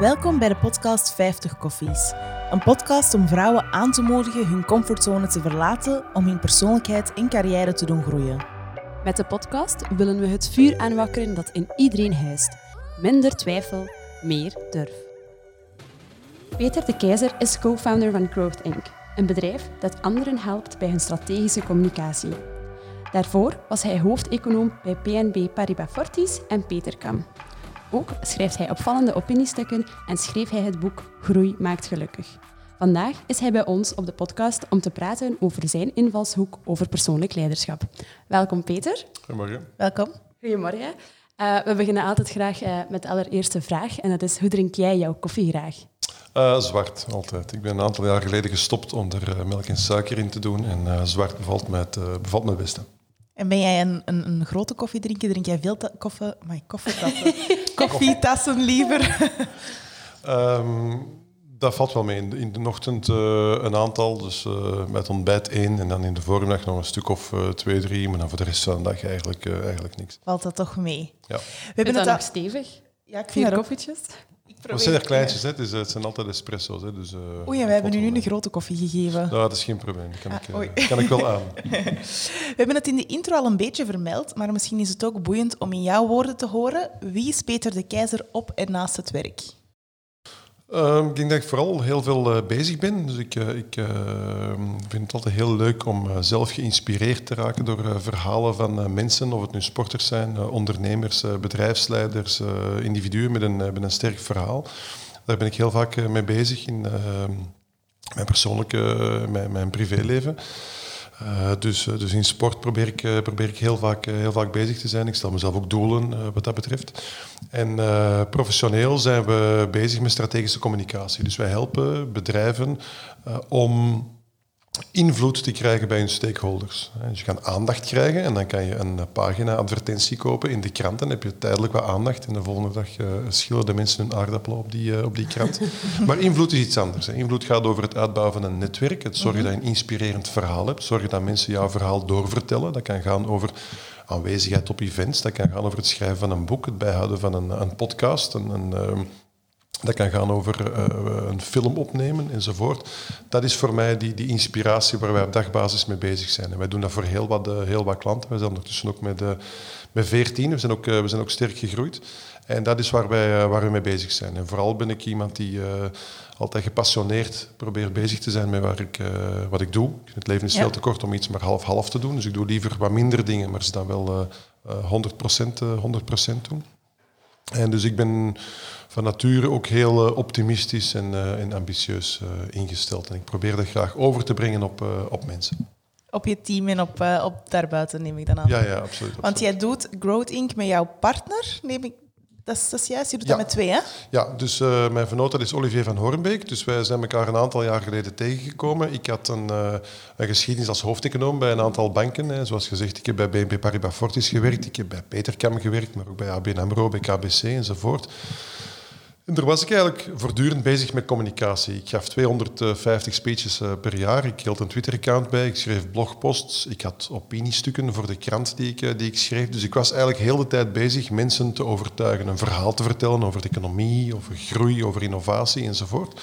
Welkom bij de podcast 50 Koffies. Een podcast om vrouwen aan te moedigen hun comfortzone te verlaten om hun persoonlijkheid en carrière te doen groeien. Met de podcast willen we het vuur aanwakkeren dat in iedereen huist. Minder twijfel, meer durf. Peter de Keizer is co-founder van Growth Inc., een bedrijf dat anderen helpt bij hun strategische communicatie. Daarvoor was hij hoofdeconoom bij PNB Paribas Fortis en Petercam. Ook schrijft hij opvallende opiniestukken en schreef hij het boek Groei maakt gelukkig. Vandaag is hij bij ons op de podcast om te praten over zijn invalshoek over persoonlijk leiderschap. Welkom Peter. Goedemorgen. Welkom. Goedemorgen. Uh, we beginnen altijd graag uh, met de allereerste vraag en dat is hoe drink jij jouw koffie graag? Uh, zwart, altijd. Ik ben een aantal jaar geleden gestopt om er melk en suiker in te doen en zwart bevalt me het, bevalt me het beste. En ben jij een, een, een grote koffiedrinker? Drink jij veel koffie, my, koffietassen? koffietassen liever? um, dat valt wel mee. In de, in de ochtend uh, een aantal, dus uh, met ontbijt één en dan in de voormiddag nog een stuk of uh, twee, drie, maar dan voor de rest van de dag eigenlijk, eigenlijk niks. Valt dat toch mee? Ja. We hebben het nog stevig. Ja, ik vind Vier koffietjes. Het zijn er kleintjes, hè. Dus, het zijn altijd espresso's. Hè. Dus, uh, Oei, we hebben u nu een grote koffie gegeven. Nou, dat is geen probleem. Dat kan, ah, ik, uh, kan ik wel aan. we hebben het in de intro al een beetje vermeld, maar misschien is het ook boeiend om in jouw woorden te horen. Wie is Peter de Keizer op en naast het werk? Uh, ik denk dat ik vooral heel veel uh, bezig ben. Dus ik, uh, ik uh, vind het altijd heel leuk om zelf geïnspireerd te raken door verhalen van mensen, of het nu sporters zijn, ondernemers, bedrijfsleiders, individuen met een, een sterk verhaal. Daar ben ik heel vaak mee bezig in mijn persoonlijke, mijn, mijn privéleven. Uh, dus, uh, dus in sport probeer ik, uh, probeer ik heel, vaak, heel vaak bezig te zijn. Ik stel mezelf ook doelen wat dat betreft. En professioneel zijn we bezig met strategische communicatie. Dus wij helpen bedrijven om invloed te krijgen bij hun stakeholders. Dus je kan aandacht krijgen en dan kan je een pagina advertentie kopen in de krant. Dan heb je tijdelijk wat aandacht en de volgende dag uh, schillen de mensen hun aardappelen op die, uh, op die krant. maar invloed is iets anders. Hè. Invloed gaat over het uitbouwen van een netwerk, het zorgen dat je een inspirerend verhaal hebt, zorgen dat mensen jouw verhaal doorvertellen. Dat kan gaan over aanwezigheid op events, dat kan gaan over het schrijven van een boek, het bijhouden van een, een podcast, een, een ehm, dat kan gaan over uh, een film opnemen enzovoort. Dat is voor mij die, die inspiratie waar wij op dagbasis mee bezig zijn. En wij doen dat voor heel wat, uh, heel wat klanten. We zijn ondertussen ook met, uh, met 14, we zijn, ook, we zijn ook sterk gegroeid. En dat is waar, wij, waar we mee bezig zijn. En vooral ben ik iemand die altijd gepassioneerd probeert bezig te zijn met waar ik, wat ik doe. Het leven is ja. veel te kort om iets maar half-half te doen. Dus ik doe liever wat minder dingen, maar ze dan wel 100%, 100% doen. En dus ik ben van nature ook heel uh, optimistisch en, uh, en ambitieus uh, ingesteld. En ik probeer dat graag over te brengen op, op mensen. Op je team en op, op daarbuiten, neem ik dan aan. Ja, ja, absoluut. Want jij doet Growth Inc. met jouw partner, neem ik dat is, dat is juist, je doet ja. dat met twee, hè? Ja, dus uh, mijn vernoot is Olivier van Hoornbeek. Dus wij zijn elkaar een aantal jaar geleden tegengekomen. Ik had een, uh, een geschiedenis als hoofdeconoom bij een aantal banken. Hè. Zoals gezegd, ik heb bij BNP Paribas Fortis gewerkt. Ik heb bij Petercam gewerkt, maar ook bij ABN AMRO, bij KBC enzovoort. En daar was ik eigenlijk voortdurend bezig met communicatie. Ik gaf 250 speeches uh, per jaar. Ik hield een Twitter-account bij. Ik schreef blogposts. Ik had opiniestukken voor de krant die ik, uh, die ik schreef. Dus ik was eigenlijk heel de tijd bezig mensen te overtuigen. Een verhaal te vertellen over de economie, over groei, over innovatie enzovoort.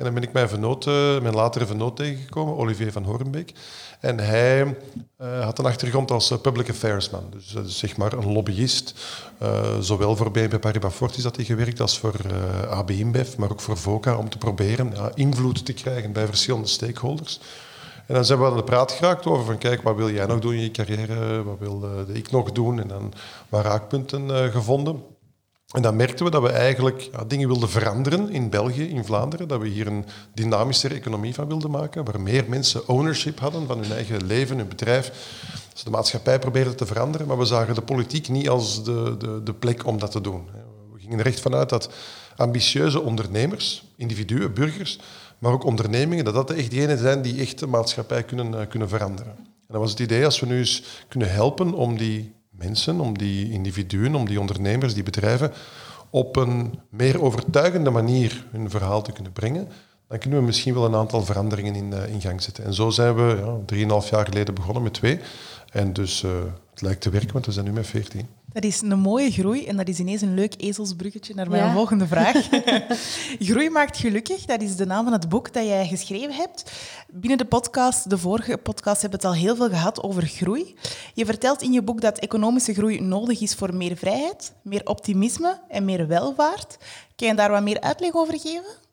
En dan ben ik mijn, uh, mijn latere vernoot tegengekomen, Olivier van Horenbeek. En hij uh, had een achtergrond als uh, public affairsman. Dus uh, zeg maar een lobbyist. zowel voor BNP Paribas Fortis had hij gewerkt als voor AB InBev, maar ook voor VOCA om te proberen invloed te krijgen bij verschillende stakeholders. En dan zijn we aan de praat geraakt over van kijk, wat wil jij nog doen in je carrière? Wat wil ik nog doen? En dan wat raakpunten gevonden. En dan merkten we dat we eigenlijk dingen wilden veranderen in België, in Vlaanderen. Dat we hier een dynamischere economie van wilden maken, waar meer mensen ownership hadden van hun eigen leven, hun bedrijf. Dus de maatschappij probeerde te veranderen, maar we zagen de politiek niet als de, de, de plek om dat te doen. We gingen er echt vanuit dat ambitieuze ondernemers, individuen, burgers, maar ook ondernemingen, dat dat echt diegenen zijn die echt de maatschappij kunnen, kunnen veranderen. En dat was het idee, als we nu eens kunnen helpen om die mensen, om die individuen, om die ondernemers, die bedrijven op een meer overtuigende manier hun verhaal te kunnen brengen, dan kunnen we misschien wel een aantal veranderingen in, uh, in gang zetten. En zo zijn we ja, drieënhalf jaar geleden begonnen met twee. En dus uh, het lijkt te werken, want we zijn nu met veertien. Dat is een mooie groei en dat is ineens een leuk ezelsbruggetje naar mijn volgende vraag. groei maakt gelukkig, dat is de naam van het boek dat jij geschreven hebt. Binnen de podcast, de vorige podcast, hebben we het al heel veel gehad over groei. Je vertelt in je boek dat economische groei nodig is voor meer vrijheid, meer optimisme en meer welvaart. Kan je daar wat meer uitleg over geven?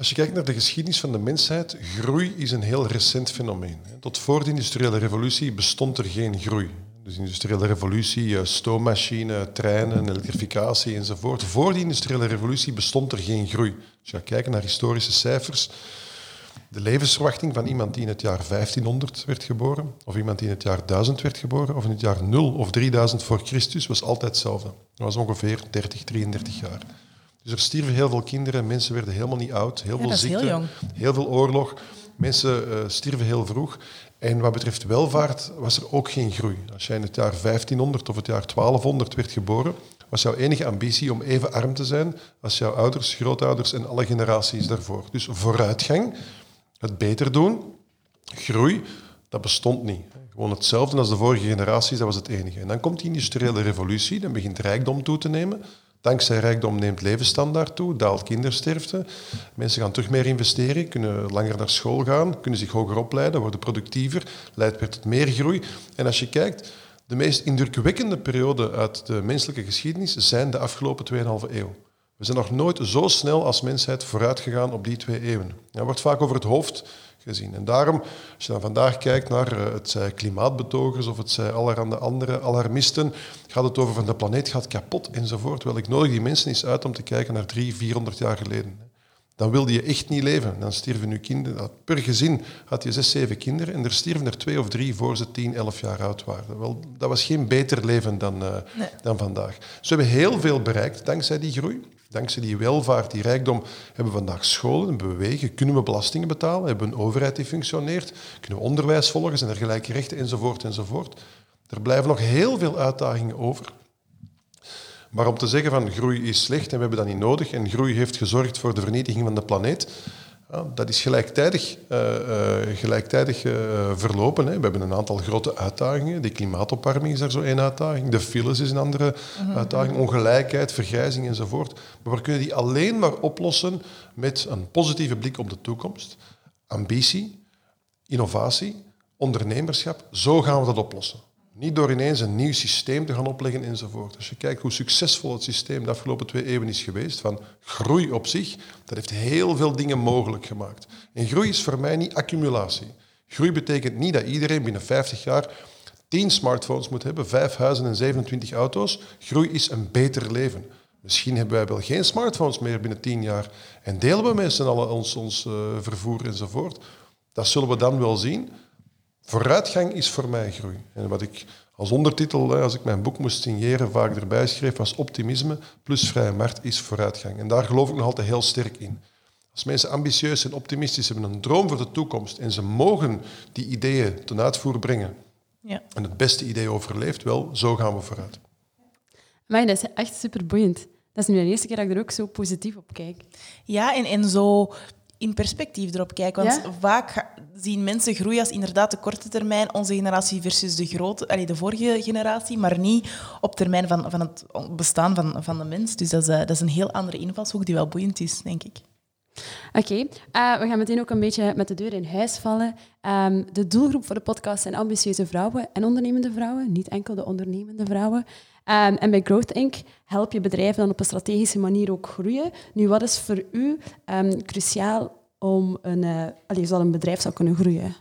Als je kijkt naar de geschiedenis van de mensheid, groei is een heel recent fenomeen. Tot voor de industriële revolutie bestond er geen groei. Dus industriële revolutie, eh, stoommachine, treinen, elektrificatie enzovoort. Voor die industriële revolutie bestond er geen groei. Als je gaat kijken naar historische cijfers, de levensverwachting van iemand die in het jaar 1500 werd geboren, of iemand die in het jaar 1000 werd geboren, of in het jaar 0 of 3000 voor Christus, was altijd hetzelfde. Dat was ongeveer 30, 33 jaar. Dus er stierven heel veel kinderen, mensen werden helemaal niet oud, heel veel ziekte, heel, heel, veel oorlog. Mensen uh, stierven heel vroeg. En wat betreft welvaart was er ook geen groei. Als jij in het jaar 1500 of het jaar 1200 werd geboren, was jouw enige ambitie om even arm te zijn als jouw ouders, grootouders en alle generaties daarvoor. Dus vooruitgang, het beter doen, groei, dat bestond niet. Gewoon hetzelfde als de vorige generaties, dat was het enige. En dan komt die industriële revolutie, dan begint rijkdom toe te nemen. Dankzij rijkdom neemt levensstandaard toe, daalt kindersterfte. Mensen gaan terug meer investeren, kunnen langer naar school gaan, kunnen zich hoger opleiden, worden productiever, leidt weer tot meer groei. En als je kijkt, de meest indrukwekkende periode uit de menselijke geschiedenis zijn de afgelopen 2,5 eeuw. We zijn nog nooit zo snel als mensheid vooruit gegaan op die twee eeuwen. Er wordt vaak over het hoofd gezien. En daarom, als je dan vandaag kijkt naar uh, het zij klimaatbetogers of het zij allerhande andere alarmisten, gaat het over van de planeet gaat kapot enzovoort. Wel, ik nodig die mensen eens uit om te kijken naar drie, vierhonderd jaar geleden. Dan wilde je echt niet leven. Dan stierven je kinderen. Per gezin had je zes, zeven kinderen en er stierven er twee of drie voor ze tien, elf jaar oud waren. Wel, dat was geen beter leven dan, uh, dan vandaag. We hebben heel veel bereikt dankzij die groei. Dankzij die welvaart, die rijkdom, hebben we vandaag scholen, bewegen, kunnen we belastingen betalen, hebben we een overheid die functioneert, kunnen we onderwijs volgen, zijn er gelijke rechten, enzovoort, enzovoort. Er blijven nog heel veel uitdagingen over. Maar om te zeggen van groei is slecht en we hebben dat niet nodig en groei heeft gezorgd voor de vernietiging van de planeet, ja, dat is gelijktijdig, uh, uh, gelijktijdig uh, verlopen. Hè. We hebben een aantal grote uitdagingen. De klimaatopwarming is er zo één uitdaging. De files is een andere mhm. uitdaging. Ongelijkheid, vergrijzing enzovoort. Maar we kunnen die alleen maar oplossen met een positieve blik op de toekomst. Ambitie, innovatie, ondernemerschap. Zo gaan we dat oplossen. Niet door ineens een nieuw systeem te gaan opleggen enzovoort. Als je kijkt hoe succesvol het systeem de afgelopen twee eeuwen is geweest, van groei op zich, dat heeft heel veel dingen mogelijk gemaakt. En groei is voor mij niet accumulatie. Groei betekent niet dat iedereen binnen 50 jaar 10 smartphones moet hebben, 5 huizen en 27 auto's. Groei is een beter leven. Misschien hebben wij wel geen smartphones meer binnen 10 jaar en delen we z'n allen ons, ons uh, vervoer enzovoort. Dat zullen we dan wel zien. Vooruitgang is voor mij groei. En wat ik als ondertitel, als ik mijn boek moest signeren, vaak erbij schreef, was optimisme plus vrije markt is vooruitgang. En daar geloof ik nog altijd heel sterk in. Als mensen ambitieus en optimistisch hebben, een droom voor de toekomst en ze mogen die ideeën ten uitvoer brengen ja. en het beste idee overleeft, wel, zo gaan we vooruit. Maar dat is echt super boeiend. Dat is nu de eerste keer dat ik er ook zo positief op kijk. Ja, en, en zo in perspectief erop kijken. Want vaak zien mensen groei als inderdaad de korte termijn, onze generatie versus de, grote, allee, de vorige generatie, maar niet op termijn van, van het bestaan van, van de mens. Dus dat is, uh, dat is een heel andere invalshoek die wel boeiend is, denk ik. Oké, okay. uh, eh, we gaan meteen ook een beetje met de deur in huis vallen. Um, de doelgroep voor de podcast zijn ambitieuze vrouwen en ondernemende vrouwen, niet enkel de ondernemende vrouwen. Um, en bij Growth Inc. help je bedrijven dan op een strategische manier ook groeien. Nu, wat is voor u um, cruciaal om een, uh, allez, een bedrijf zou kunnen groeien?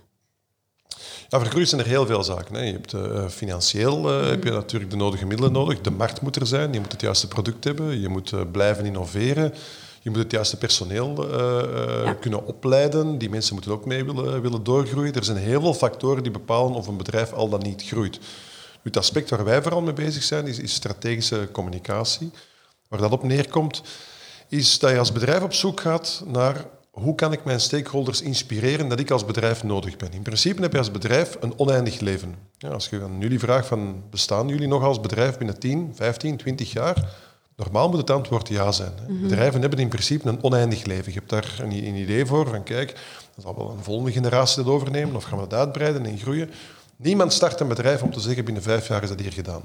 Ja, voor groei zijn er heel veel zaken. Hè. Je hebt, uh, financieel uh, heb je natuurlijk de nodige middelen nodig. De markt moet er zijn, je moet het juiste product hebben, je moet blijven innoveren. Je moet het juiste personeel ja. kunnen opleiden. Die mensen moeten ook mee willen, willen doorgroeien. Er zijn heel veel factoren die bepalen of een bedrijf al dan niet groeit. Het aspect waar wij vooral mee bezig zijn, is, is strategische communicatie. Waar dat op neerkomt, is dat je als bedrijf op zoek gaat naar hoe kan ik mijn stakeholders inspireren dat ik als bedrijf nodig ben. In principe heb je als bedrijf een oneindig leven. Ja, als je aan jullie vraagt van bestaan jullie nog als bedrijf binnen 10, 15, 20 jaar, Normaal moet het antwoord ja zijn. Mhm. Bedrijven hebben in principe een oneindig leven. Je hebt daar een, een, idee voor van kijk, dan zal wel een volgende generatie dat overnemen of gaan we dat uitbreiden en groeien. Niemand start een bedrijf om te zeggen binnen vijf jaar is dat hier gedaan.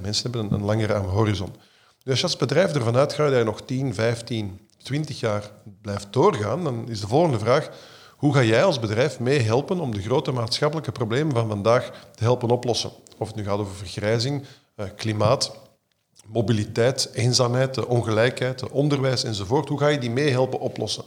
Mensen hebben een, langere horizon. Dus als je als bedrijf ervan uitgaat dat je nog 10, 15, 20 jaar blijft doorgaan, dan is de volgende vraag, hoe ga jij als bedrijf meehelpen om de grote maatschappelijke problemen van vandaag te helpen oplossen? Of het nu gaat over vergrijzing, eh, klimaat, mobiliteit, eenzaamheid, ongelijkheid, onderwijs enzovoort. Hoe ga je die meehelpen oplossen?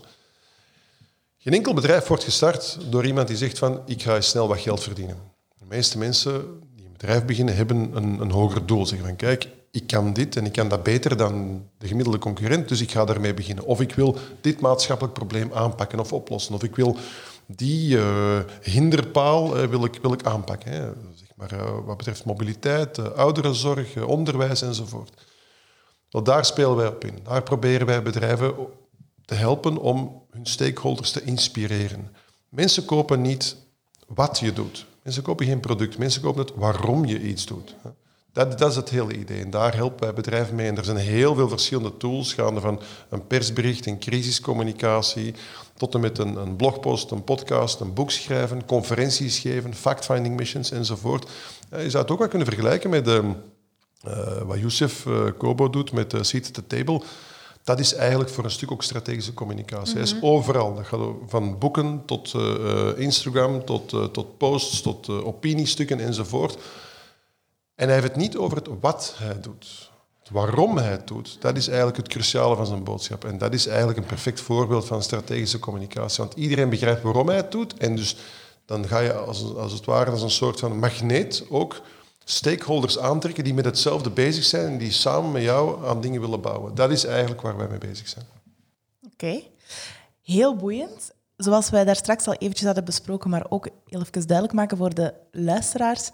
Geen enkel bedrijf wordt gestart door iemand die zegt van ik ga snel wat geld verdienen. Meeste mensen die een bedrijf beginnen hebben een, een hoger doel. Zeggen van kijk, ik kan dit en ik kan dat beter dan de gemiddelde concurrent, dus ik ga daarmee beginnen. Of ik wil dit maatschappelijk probleem aanpakken of oplossen. Of ik wil die uh, hinderpaal uh, wil, ik, wil ik aanpakken. Hè. Zeg maar, uh, wat betreft mobiliteit, ouderenzorg, onderwijs enzovoort. Wel, daar spelen wij op in. Daar proberen wij bedrijven te helpen om hun stakeholders te inspireren. Mensen kopen niet wat je doet. Mensen kopen geen product. Mensen kopen het waarom je iets doet. Dat, dat, is het hele idee. En daar helpen wij bedrijven mee. En er zijn heel veel verschillende tools, gaande van een persbericht, een crisiscommunicatie, tot en met een, een blogpost, een podcast, een boek schrijven, conferenties geven, fact-finding missions enzovoort. je zou het ook wel kunnen vergelijken met uh, wat Youssef uh, Kobo doet met uh, Seat at the Table. Dat is eigenlijk voor een stuk ook strategische communicatie. Hij is mhm. overal. Dat gaat van boeken tot Instagram, tot, tot posts, tot opiniestukken enzovoort. En hij heeft het niet over het wat hij doet. Het waarom hij het doet, dat is eigenlijk het cruciale van zijn boodschap. En dat is eigenlijk een perfect voorbeeld van strategische communicatie. Want iedereen begrijpt waarom hij het doet. En dus dan ga je als, als het ware als een soort van magneet ook stakeholders aantrekken die met hetzelfde bezig zijn en die samen met jou aan dingen willen bouwen. Dat is eigenlijk waar wij mee bezig zijn. Oké, heel boeiend zoals wij daar straks al eventjes hadden besproken, maar ook heel even duidelijk maken voor de luisteraars.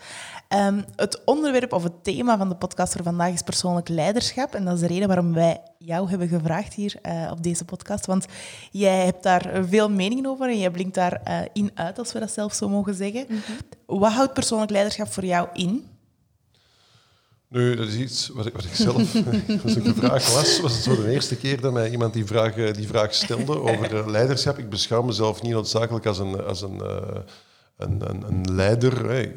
Um, het onderwerp of het thema van de podcast voor vandaag is persoonlijk leiderschap. En dat is de reden waarom wij jou hebben gevraagd hier uh, op deze podcast. Want jij hebt daar veel meningen over en jij blinkt daar uh, in uit, als we dat zelf zo mogen zeggen. Mm -hmm. Wat houdt persoonlijk leiderschap voor jou in? Nu, dat is iets wat ik, wat ik zelf, als ik de vraag las, was het zo de eerste keer dat mij iemand die vraag, eh, die vraag stelde over eh, leiderschap. Ik beschouw mezelf niet noodzakelijk als een, als een, uh, een, een, een, leider. Ik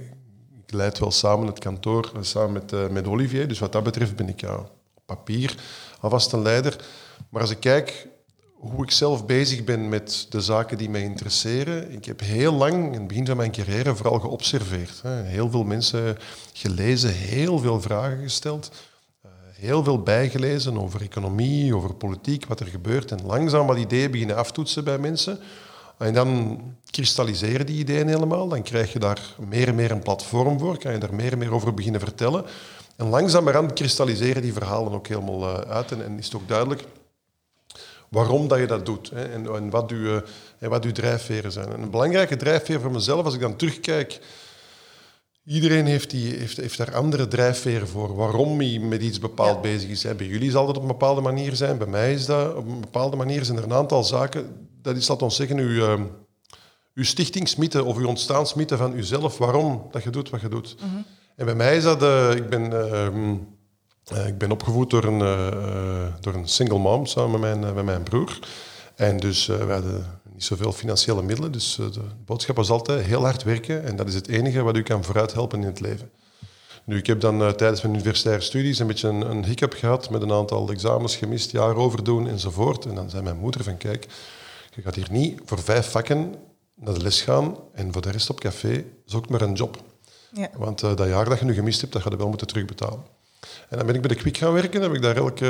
leid wel samen het kantoor, samen met, met Olivier. Dus wat dat betreft ben ik ja, op papier alvast een leider. Maar als ik kijk hoe ik zelf bezig ben met de zaken die mij interesseren. Ik heb heel lang, in het begin van mijn carrière, vooral geobserveerd. Heel veel mensen gelezen, heel veel vragen gesteld, eh, heel veel bijgelezen over economie, over politiek, wat er gebeurt. En langzaam wat ideeën beginnen aftoetsen bij mensen. En dan kristalliseren die ideeën helemaal. Dan krijg je daar meer en meer een platform voor, kan je daar meer en meer over beginnen vertellen. En langzamerhand kristalliseren die verhalen ook helemaal eh, uit. En, en is het ook duidelijk waarom dat je dat doet hè, en, en, wat en eh, wat uw drijfveren zijn. een belangrijke drijfveer voor mezelf, als ik dan terugkijk, iedereen heeft, die, heeft, heeft daar andere drijfveren voor, waarom hij met iets bepaald bezig is. Bij jullie zal dat op een bepaalde manier zijn, bij mij is dat op een bepaalde manier. Zijn er een aantal zaken, dat is, laat ons zeggen, uw, uh, uw stichtingsmythe of uw ontstaansmythe van uzelf, waarom dat je doet wat je doet. Mhm. En bij mij is dat, uh, ik ben... Uh, ik ben opgevoed door een, uh, door een single mom samen met mijn, met mijn broer. En dus uh, we hadden niet zoveel financiële middelen. Dus de boodschap was altijd heel hard werken. En dat is het enige wat u kan vooruit helpen in het leven. Nu, ik heb dan tijdens mijn universitaire studies een beetje een, een hiccup gehad met een aantal examens gemist, jaar overdoen enzovoort. En dan zei mijn moeder van, kijk, je gaat hier niet voor vijf vakken naar de les gaan en voor de rest op café zoek maar een job. Ja. Want dat jaar dat je nu gemist hebt, dat ga je wel moeten terugbetalen. En dan ben ik bij de Quick gaan werken. Dan heb ik daar elke,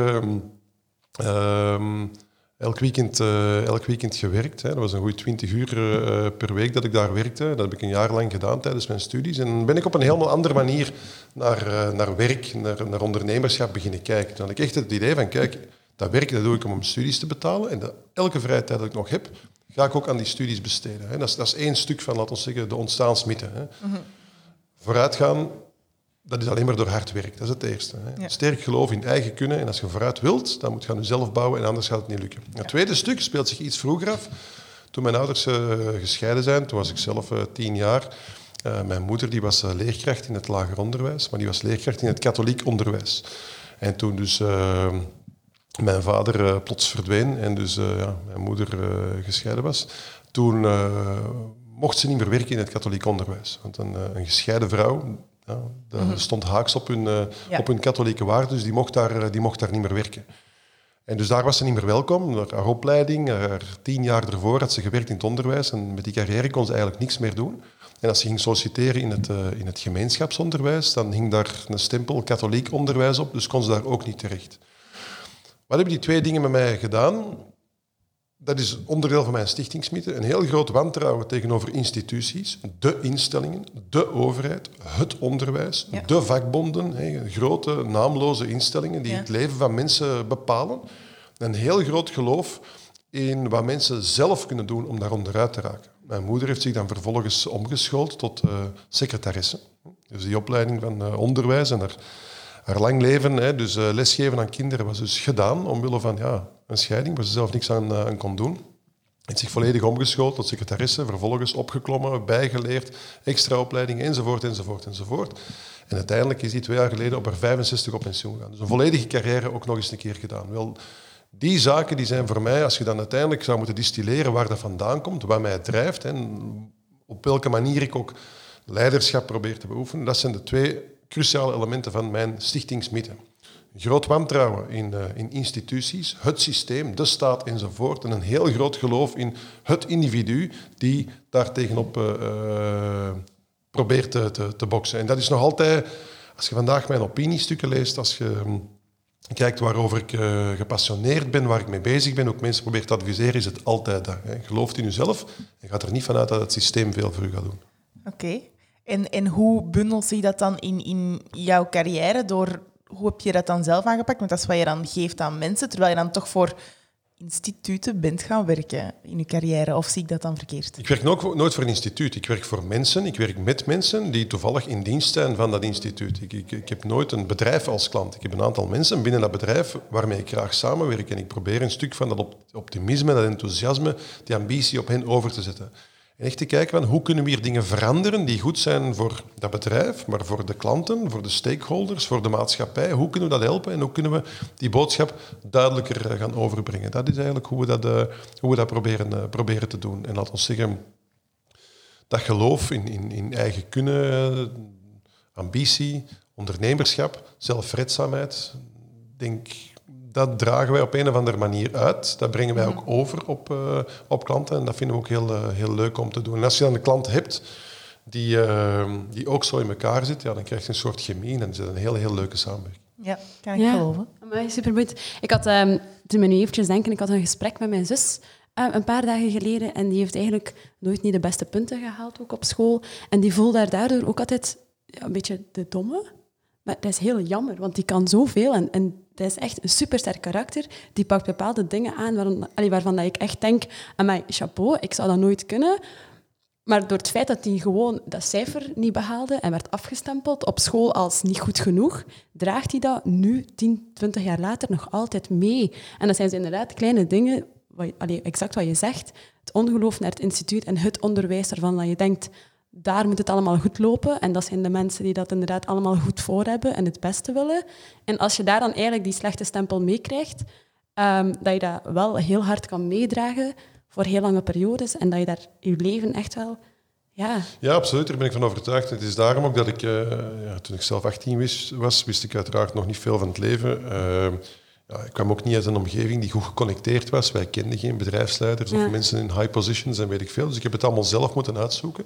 um, elk, weekend, uh, elk weekend gewerkt. Hè. Dat was een goede 20 uur uh, per week dat ik daar werkte. Dat heb ik een jaar lang gedaan tijdens mijn studies. En dan ben ik op een helemaal andere manier naar, uh, naar werk, naar, naar ondernemerschap beginnen kijken. Dan had ik echt het idee van, kijk, dat werk dat doe ik om mijn studies te betalen. En elke vrije tijd dat ik nog heb, ga ik ook aan die studies besteden. Hè. Dat, is, dat is één stuk van, laten we zeggen, de ontstaansmythe. Hè. Mm -hmm. Vooruitgaan dat is alleen maar door hard werk. Dat is het eerste. Hè. Sterk geloof in eigen kunnen. En als je vooruit wilt, dan moet je aan jezelf bouwen en anders gaat het niet lukken. Het tweede stuk speelt zich iets vroeger af. Toen mijn ouders uh, gescheiden zijn, toen was ik zelf uh, tien jaar. Uh, mijn moeder die was leerkracht in het lager onderwijs, maar die was leerkracht in het katholiek onderwijs. En toen dus mijn vader plots verdween en dus ja, mijn moeder gescheiden was, toen mocht ze niet meer werken in het katholiek onderwijs. Want een, een gescheiden vrouw, ja, dat mhm. stond haaks op hun, op hun katholieke waarden, dus die mocht, daar, die mocht daar niet meer werken. En dus daar was ze niet meer welkom. Haar opleiding, haar tien jaar ervoor had ze gewerkt in het onderwijs en met die carrière kon ze eigenlijk niks meer doen. En als ze ging solliciteren in het, uh, in het gemeenschapsonderwijs, dan hing daar een stempel katholiek onderwijs op, dus kon ze daar ook niet terecht. Wat hebben die twee dingen met mij gedaan? Dat is onderdeel van mijn stichtingsmythe. Een heel groot wantrouwen tegenover instituties, de instellingen, de overheid, het onderwijs, de vakbonden, grote naamloze instellingen die het leven van mensen bepalen. Een heel groot geloof in wat mensen zelf kunnen doen om daar onderuit te raken. Mijn moeder heeft zich dan vervolgens omgeschoold tot uh, secretaresse. Dus die opleiding van uh, onderwijs en haar, haar lang leven, hè, dus uh, lesgeven aan kinderen, was dus gedaan omwille van ja, een scheiding waar ze zelf niks aan, aan kon doen. Heeft zich volledig omgeschoold tot secretaresse, vervolgens opgeklommen, bijgeleerd, extra opleiding, enzovoort, enzovoort, enzovoort. En uiteindelijk is die twee jaar geleden op haar 65 op pensioen gegaan. Dus een volledige carrière ook nog eens een keer gedaan. Wel, die zaken die zijn voor mij, als je dan uiteindelijk zou moeten distilleren waar dat vandaan komt, wat mij drijft en op welke manier ik ook leiderschap probeer te beoefenen, dat zijn de twee cruciale elementen van mijn stichtingsmythe. Groot wantrouwen in, uh, in instituties, het systeem, de staat enzovoort. En een heel groot geloof in het individu die daar tegenop uh, probeert te, te, boksen. En dat is nog altijd, als je vandaag mijn opiniestukken leest, als je hm, kijkt waarover ik gepassioneerd ben, waar ik mee bezig ben, ook mensen probeert te adviseren, is het altijd dat. Hè. Gelooft in jezelf en gaat er niet vanuit dat het systeem veel voor u gaat doen. Oké. En, en hoe bundelt zich dat dan in, in jouw carrière? Door, hoe heb je dat dan zelf aangepakt? Want dat is wat je dan geeft aan mensen, terwijl je dan toch voor instituten bent gaan werken in je carrière? Of zie ik dat dan verkeerd? Ik werk nooit voor een instituut. Ik werk voor mensen. Ik werk met mensen die toevallig in dienst zijn van dat instituut. Ik, ik, ik heb nooit een bedrijf als klant. Ik heb een aantal mensen binnen dat bedrijf waarmee ik graag samenwerk. En ik probeer een stuk van dat optimisme, dat enthousiasme, die ambitie op hen over te zetten. Echt te kijken van hoe kunnen we hier dingen veranderen die goed zijn voor dat bedrijf, maar voor de klanten, voor de stakeholders, voor de maatschappij. Hoe kunnen we dat helpen en hoe kunnen we die boodschap duidelijker eh, gaan overbrengen? Dat is eigenlijk hoe we dat, uh, hoe we dat proberen, uh, proberen te doen. En laten we zeggen, dat geloof in, in, in eigen kunnen, ambitie, ondernemerschap, zelfredzaamheid, denk dat dragen wij op een of andere manier uit. Dat brengen wij ook over op, uh, op klanten en dat vinden we ook heel, uh, heel leuk om te doen. En als je dan een klant hebt die, uh, die ook zo in elkaar zit, ja, dan krijg je een soort chemie en dan is het een heel, heel leuke samenwerking. Ja, kan ik ja. geloven. super goed. Ik had, um, toen me nu eventjes denken, ik had een gesprek met mijn zus een paar dagen geleden en die heeft eigenlijk nooit niet de beste punten gehaald, ook op school. En die voelde daar daardoor ook altijd ja, een beetje de domme. Maar dat is heel jammer, want die kan zoveel en, en dat is echt een supersterk karakter. Die pakt bepaalde dingen aan waarvan, allee, waarvan dat ik echt denk, mijn chapeau, ik zou dat nooit kunnen. Maar door het feit dat hij gewoon dat cijfer niet behaalde en werd afgestempeld op school als niet goed genoeg, draagt hij dat nu, 10, 20 jaar later, nog altijd mee. En dat zijn ze inderdaad kleine dingen, wat, exact wat je zegt, het ongeloof naar het instituut en het onderwijs ervan dat je denkt, daar moet het allemaal goed lopen. En dat zijn de mensen die dat inderdaad allemaal goed voor hebben en het beste willen. En als je daar dan eigenlijk die slechte stempel meekrijgt, um, dat je dat wel heel hard kan meedragen voor heel lange periodes en dat je daar je leven echt wel... Ja. ja, absoluut. Daar ben ik van overtuigd. Het is daarom ook dat ik, uh, ja, toen ik zelf 18 wist, was, wist ik uiteraard nog niet veel van het leven. Uh, ja, ik kwam ook niet uit een omgeving die goed geconnecteerd was. Wij kenden geen bedrijfsleiders of mensen in high positions en weet ik veel. Dus ik heb het allemaal zelf moeten uitzoeken.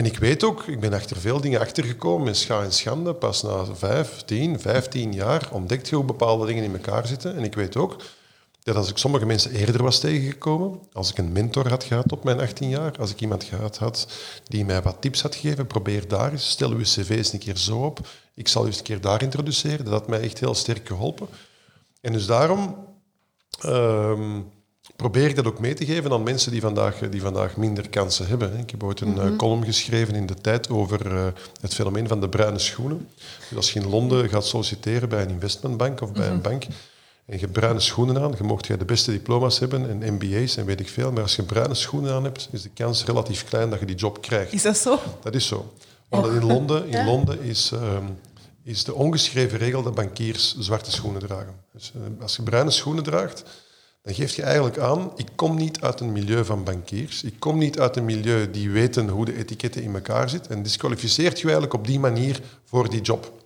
En ik weet ook, ik ben achter veel dingen achtergekomen in scha en schande. Pas na vijf, tien, vijftien jaar ontdekt je hoe bepaalde dingen in elkaar zitten. En ik weet ook dat als ik sommige mensen eerder was tegengekomen, als ik een mentor had gehad op mijn 18 jaar, als ik iemand gehad had die mij wat tips had gegeven, probeer daar eens, stel uw cv eens een keer zo op, ik zal u eens een keer daar introduceren, dat had mij echt heel sterk geholpen. En dus daarom... Ehm, probeer ik dat ook mee te geven aan mensen die vandaag, die vandaag minder kansen hebben. Ik heb ooit een mm column geschreven in de tijd over eh, het fenomeen van de bruine schoenen. Dus als je in Londen gaat solliciteren bij een investmentbank of bij een mhm. bank en je hebt bruine schoenen aan, je mocht je de beste diploma's hebben en MBA's en weet ik veel, maar als je bruine schoenen aan hebt, is de kans relatief klein dat je die job krijgt. Is dat zo? Dat is zo. Omdat in Londen, in Londen is, ehm, is de ongeschreven regel dat bankiers zwarte schoenen dragen. Dus eh, als je bruine schoenen draagt, dan geef je eigenlijk aan, ik kom niet uit een milieu van bankiers, ik kom niet uit een milieu die weten hoe de etiketten in elkaar zitten en disqualificeert je eigenlijk op die manier voor die job.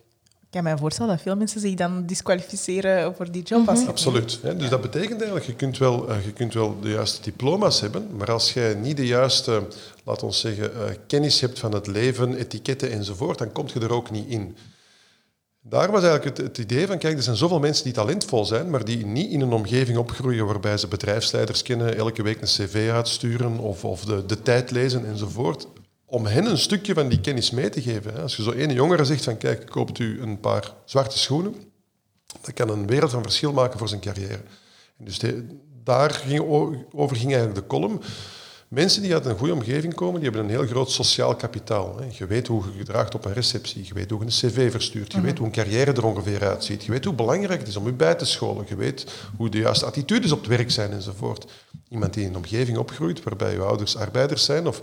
Ik kan mij voorstellen dat veel mensen zich dan disqualificeren voor die job. Als Absoluut. Dus dat betekent eigenlijk, je kunt, wel, eh, je kunt wel de juiste diploma's hebben, maar als jij niet de juiste, laat ons zeggen, eh, kennis hebt van het leven, etiketten enzovoort, dan kom je er ook niet in. Daar was eigenlijk het, het, idee van, kijk, er zijn zoveel mensen die talentvol zijn, maar die niet in een omgeving opgroeien waarbij ze bedrijfsleiders kennen, elke week een cv uitsturen of, of de, de tijd lezen enzovoort. Om hen een stukje van die kennis mee te geven. Als je zo ene jongere zegt van, kijk, koopt u een paar zwarte schoenen, dat kan een wereld van verschil maken voor zijn carrière. Dus daar ging, over ging eigenlijk de column. Mensen die uit een goede omgeving komen, die hebben een heel groot sociaal kapitaal. Je weet hoe je gedraagt op een receptie, je weet hoe je een cv verstuurt, je weet mhm. hoe een carrière er ongeveer uitziet, je weet hoe belangrijk het is om je bij te scholen, je weet hoe de juiste attitudes op het werk zijn enzovoort. Iemand die in een omgeving opgroeit waarbij je ouders arbeiders zijn of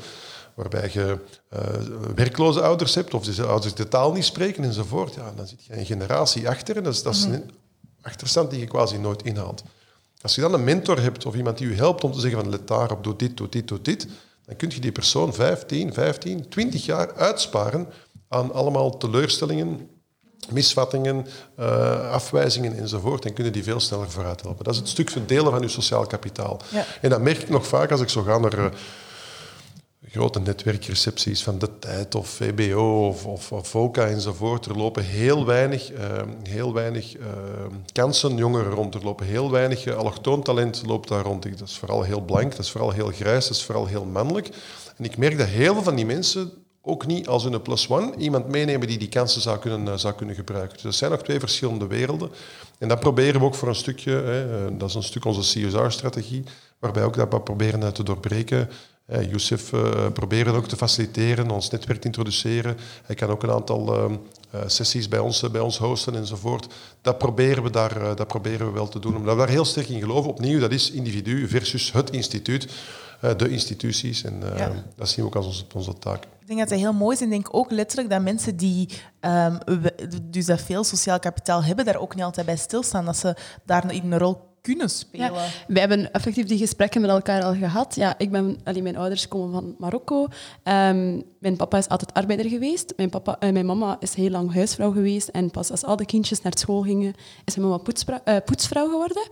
waarbij je uh, werkloze ouders hebt of deze ouders de taal niet spreken enzovoort, ja, dan zit je een generatie achter en dat is, dat is mhm. een achterstand die je quasi nooit inhaalt. Als je dan een mentor hebt of iemand die je helpt om te zeggen van let daarop, doe dit, doe dit, doe dit, dan kun je die persoon 15, 15, 20 jaar uitsparen aan allemaal teleurstellingen, misvattingen, uh, afwijzingen enzovoort. En kunnen die veel sneller vooruit helpen. Dat is het stuk verdelen van je sociaal kapitaal. Ja. En dat merk ik nog vaak als ik zo ga naar... Uh, grote netwerkrecepties van De Tijd of VBO of, of, VOCA enzovoort. Er lopen heel weinig, uh, heel weinig uh, kansen jongeren rond. Er lopen heel weinig uh, allochtoon loopt daar rond. Dat is vooral heel blank, dat is vooral heel grijs, dat is vooral heel mannelijk. En ik merk dat heel veel van die mensen ook niet als een plus one iemand meenemen die die kansen zou kunnen, zou kunnen gebruiken. Dus dat zijn nog twee verschillende werelden. En dat proberen we ook voor een stukje, hè, dat is een stuk onze CSR-strategie, waarbij ook dat proberen te doorbreken uh, Youssef uh, probeert ook te faciliteren, ons netwerk te introduceren. Hij kan ook een aantal uh, sessies bij ons, bij ons hosten enzovoort. Dat proberen, we daar, dat proberen we wel te doen. Omdat we daar heel sterk in geloven. Opnieuw, dat is individu versus het instituut, de instituties. En dat zien we ook als onze, onze taak. Ik denk dat dat heel mooi is. En denk ook letterlijk dat mensen die um, dus dat veel sociaal kapitaal hebben, daar ook niet altijd bij stilstaan. Dat ze daar in een rol kunnen spelen. Ja, wij hebben effectief die gesprekken met elkaar al gehad. Ja, ik ben, allee, mijn ouders komen van Marokko. Um, mijn papa is altijd arbeider geweest. Mijn, papa, uh, mijn mama is heel lang huisvrouw geweest. En pas als al de kindjes naar school gingen, is mijn mama uh, poetsvrouw geworden.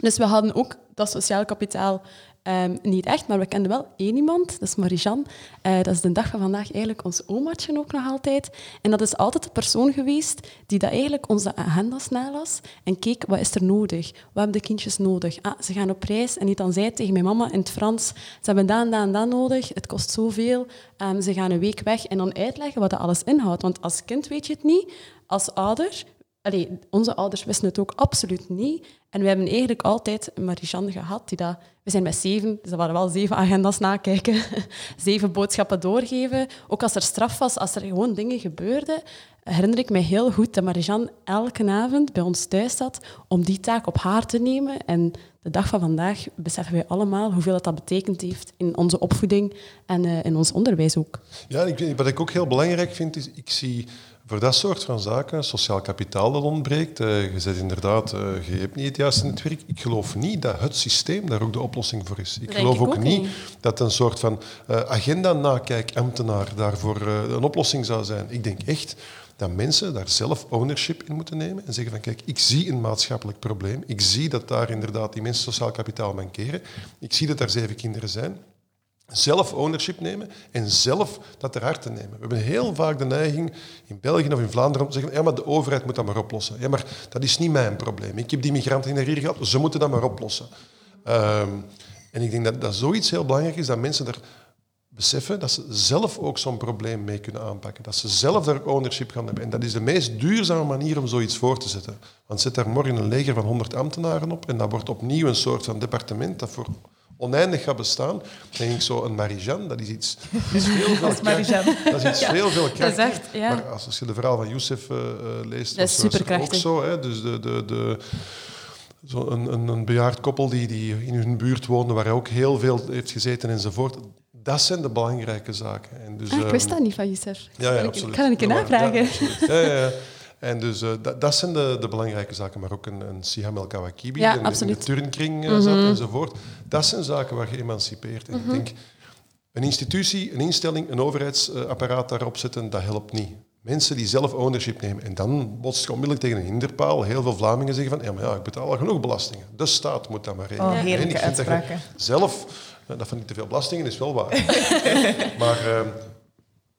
Dus we hadden ook dat sociaal kapitaal Um, niet echt, maar we kenden wel één iemand, dat is Marijan. Uh, dat is de dag van vandaag eigenlijk ons omaatje ook nog altijd. En dat is altijd de persoon geweest die dat eigenlijk onze agendas nalas en keek, wat is er nodig? Wat hebben de kindjes nodig? Ah, ze gaan op reis en niet dan zei tegen mijn mama in het Frans, ze hebben dat en dat en dat nodig, het kost zoveel, um, ze gaan een week weg en dan uitleggen wat dat alles inhoudt. Want als kind weet je het niet, als ouder Allee, onze ouders wisten het ook absoluut niet. En we hebben eigenlijk altijd Marijan gehad. Die dat, we zijn met zeven, dus dat waren wel zeven agendas nakijken. zeven boodschappen doorgeven. Ook als er straf was, als er gewoon dingen gebeurden, herinner ik me heel goed dat Marijan elke avond bij ons thuis zat om die taak op haar te nemen. En de dag van vandaag beseffen wij allemaal hoeveel dat, dat betekend heeft in onze opvoeding en uh, in ons onderwijs ook. Ja, wat ik ook heel belangrijk vind, is ik zie voor dat soort van zaken, sociaal kapitaal dat ontbreekt, uh, je zegt inderdaad, uh, je hebt niet het juiste netwerk. Ik geloof niet dat het systeem daar ook de oplossing voor is. Ik geloof ook, niet dat een soort van uh, agenda-nakijk-ambtenaar daarvoor een oplossing zou zijn. Ik denk echt dat mensen daar zelf ownership in moeten nemen en zeggen van kijk, ik zie een maatschappelijk probleem. Ik zie dat daar inderdaad die mensen sociaal kapitaal mankeren. Ik zie dat er zeven kinderen zijn zelf ownership nemen en zelf dat ter harte nemen. We hebben heel vaak de neiging in België of in Vlaanderen om te zeggen ja, maar de overheid moet dat maar oplossen. Ja, maar dat is niet mijn probleem. Ik heb die migranten hier gehad, ze moeten dat maar oplossen. Um, en ik denk dat, dat zoiets heel belangrijk is, dat mensen er beseffen dat ze zelf ook zo'n probleem mee kunnen aanpakken. Dat ze zelf daar ownership gaan hebben. En dat is de meest duurzame manier om zoiets voor te zetten. Want zet daar morgen een leger van 100 ambtenaren op en dat wordt opnieuw een soort van departement dat voor oneindig gaat bestaan, dan denk ik zo, een Marijan, dat is iets... is veel veel dat is iets veel, veel krachtiger. Ja. Maar als, je de verhaal van Youssef uh, leest, dat is was, ook zo. Hè? Dus de, de, de, zo een, een, een bejaard koppel die, die in hun buurt woonde, waar hij ook heel veel heeft gezeten enzovoort. Dat zijn de belangrijke zaken. En dus, ah, ik wist ehm, dat niet van Youssef. Ja, ja, absoluut. Ik kan een keer navragen. Ja, ja, ja. En dus dat, dat, zijn de, de, belangrijke zaken, maar ook een, een Siham El Kawakibi, ja, die in de turnkring mm zat enzovoort. Dat zijn zaken waar je emancipeert. En ik mhm. denk, een institutie, een instelling, een overheidsapparaat daarop zetten, dat helpt niet. Mensen die zelf ownership nemen. En dan botst je onmiddellijk tegen een hinderpaal. Heel veel Vlamingen zeggen van, ja, maar ja, ik betaal al genoeg belastingen. De staat moet dat maar regelen. Oh, heerlijke uitspraken. Zelf, dat van niet te veel belastingen is wel waar. maar ehm,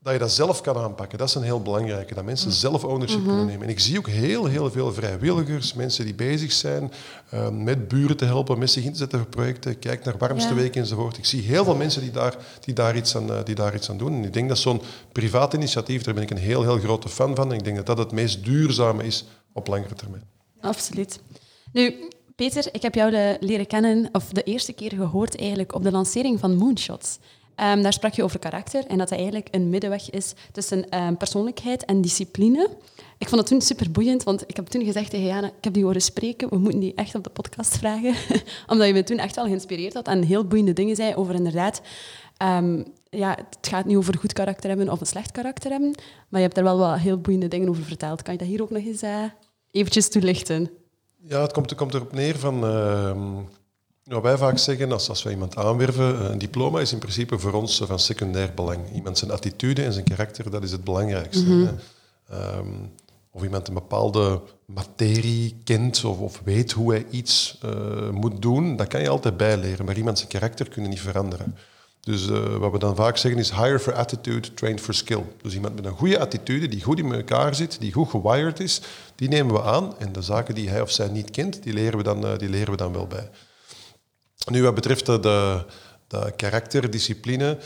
dat je dat zelf kan aanpakken, dat is een heel belangrijke. Dat mensen zelf ownership kunnen nemen. En ik zie ook heel, heel veel vrijwilligers, mensen die bezig zijn uh, met buren te helpen, met zich in te zetten voor projecten. Kijk naar Warmste ja. Week enzovoort. Ik zie heel veel mensen die daar, die daar, iets, aan, uh, die daar iets aan doen. En ik denk dat zo'n privaat initiatief, daar ben ik een heel, heel grote fan van. En ik denk dat dat het meest duurzame is op langere termijn. Absoluut. Nu, Peter, ik heb jou de, leren kennen, of de eerste keer gehoord eigenlijk, op de lancering van Moonshots. Um, daar sprak je over karakter en dat dat eigenlijk een middenweg is tussen um, persoonlijkheid en discipline. Ik vond het toen super boeiend, want ik heb toen gezegd tegen Jana, ik heb die horen spreken, we moeten die echt op de podcast vragen. Omdat je me toen echt wel geïnspireerd had en heel boeiende dingen zei over inderdaad... Um, ja, het gaat niet over goed karakter hebben of een slecht karakter hebben, maar je hebt er wel wat heel boeiende dingen over verteld. Kan je dat hier ook nog eens uh, eventjes toelichten? Ja, het komt, het komt erop neer van... Wat wij vaak zeggen, als, als wij iemand aanwerven, een diploma is in principe voor ons van secundair belang. Iemand zijn attitude en zijn karakter, dat is het belangrijkste. Mhm. Ehm, of iemand een bepaalde materie kent of, of weet hoe hij iets uh, moet doen, dat kan je altijd bijleren. Maar iemand zijn karakter kun je niet veranderen. Dus uh, wat we dan vaak zeggen is hire for attitude, train for skill. Dus iemand met een goede attitude, die goed in elkaar zit, die goed gewired is, die nemen we aan. En de zaken die hij of zij niet kent, die leren we dan, uh, die leren we dan wel bij. Nu, wat betreft de, de karakterdiscipline,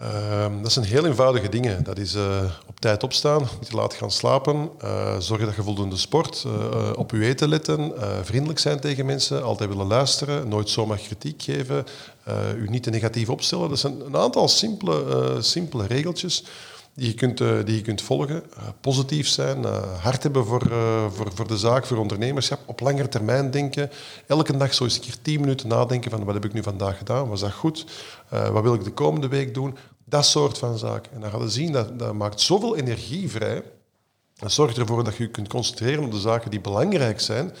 uh, dat zijn heel eenvoudige dingen. Dat is uh, op tijd opstaan, niet te laat gaan slapen, uh, zorgen dat je voldoende sport, uh, op je eten letten, vriendelijk zijn tegen mensen, altijd willen luisteren, nooit zomaar kritiek geven, u niet te negatief opstellen. Dat zijn een aantal simpele, simpele regeltjes die je kunt, uh, die je kunt volgen. Uh, positief zijn, uh, hard hebben voor, voor, voor de zaak, voor ondernemerschap. Op langere termijn denken. Elke dag zo eens een keer tien minuten nadenken van wat heb ik nu vandaag gedaan? Was dat goed? wat wil ik de komende week doen? Dat soort van zaken. En dan gaan we zien, dat, dat maakt zoveel energie vrij. Dat zorgt ervoor dat je je kunt concentreren op de zaken die belangrijk zijn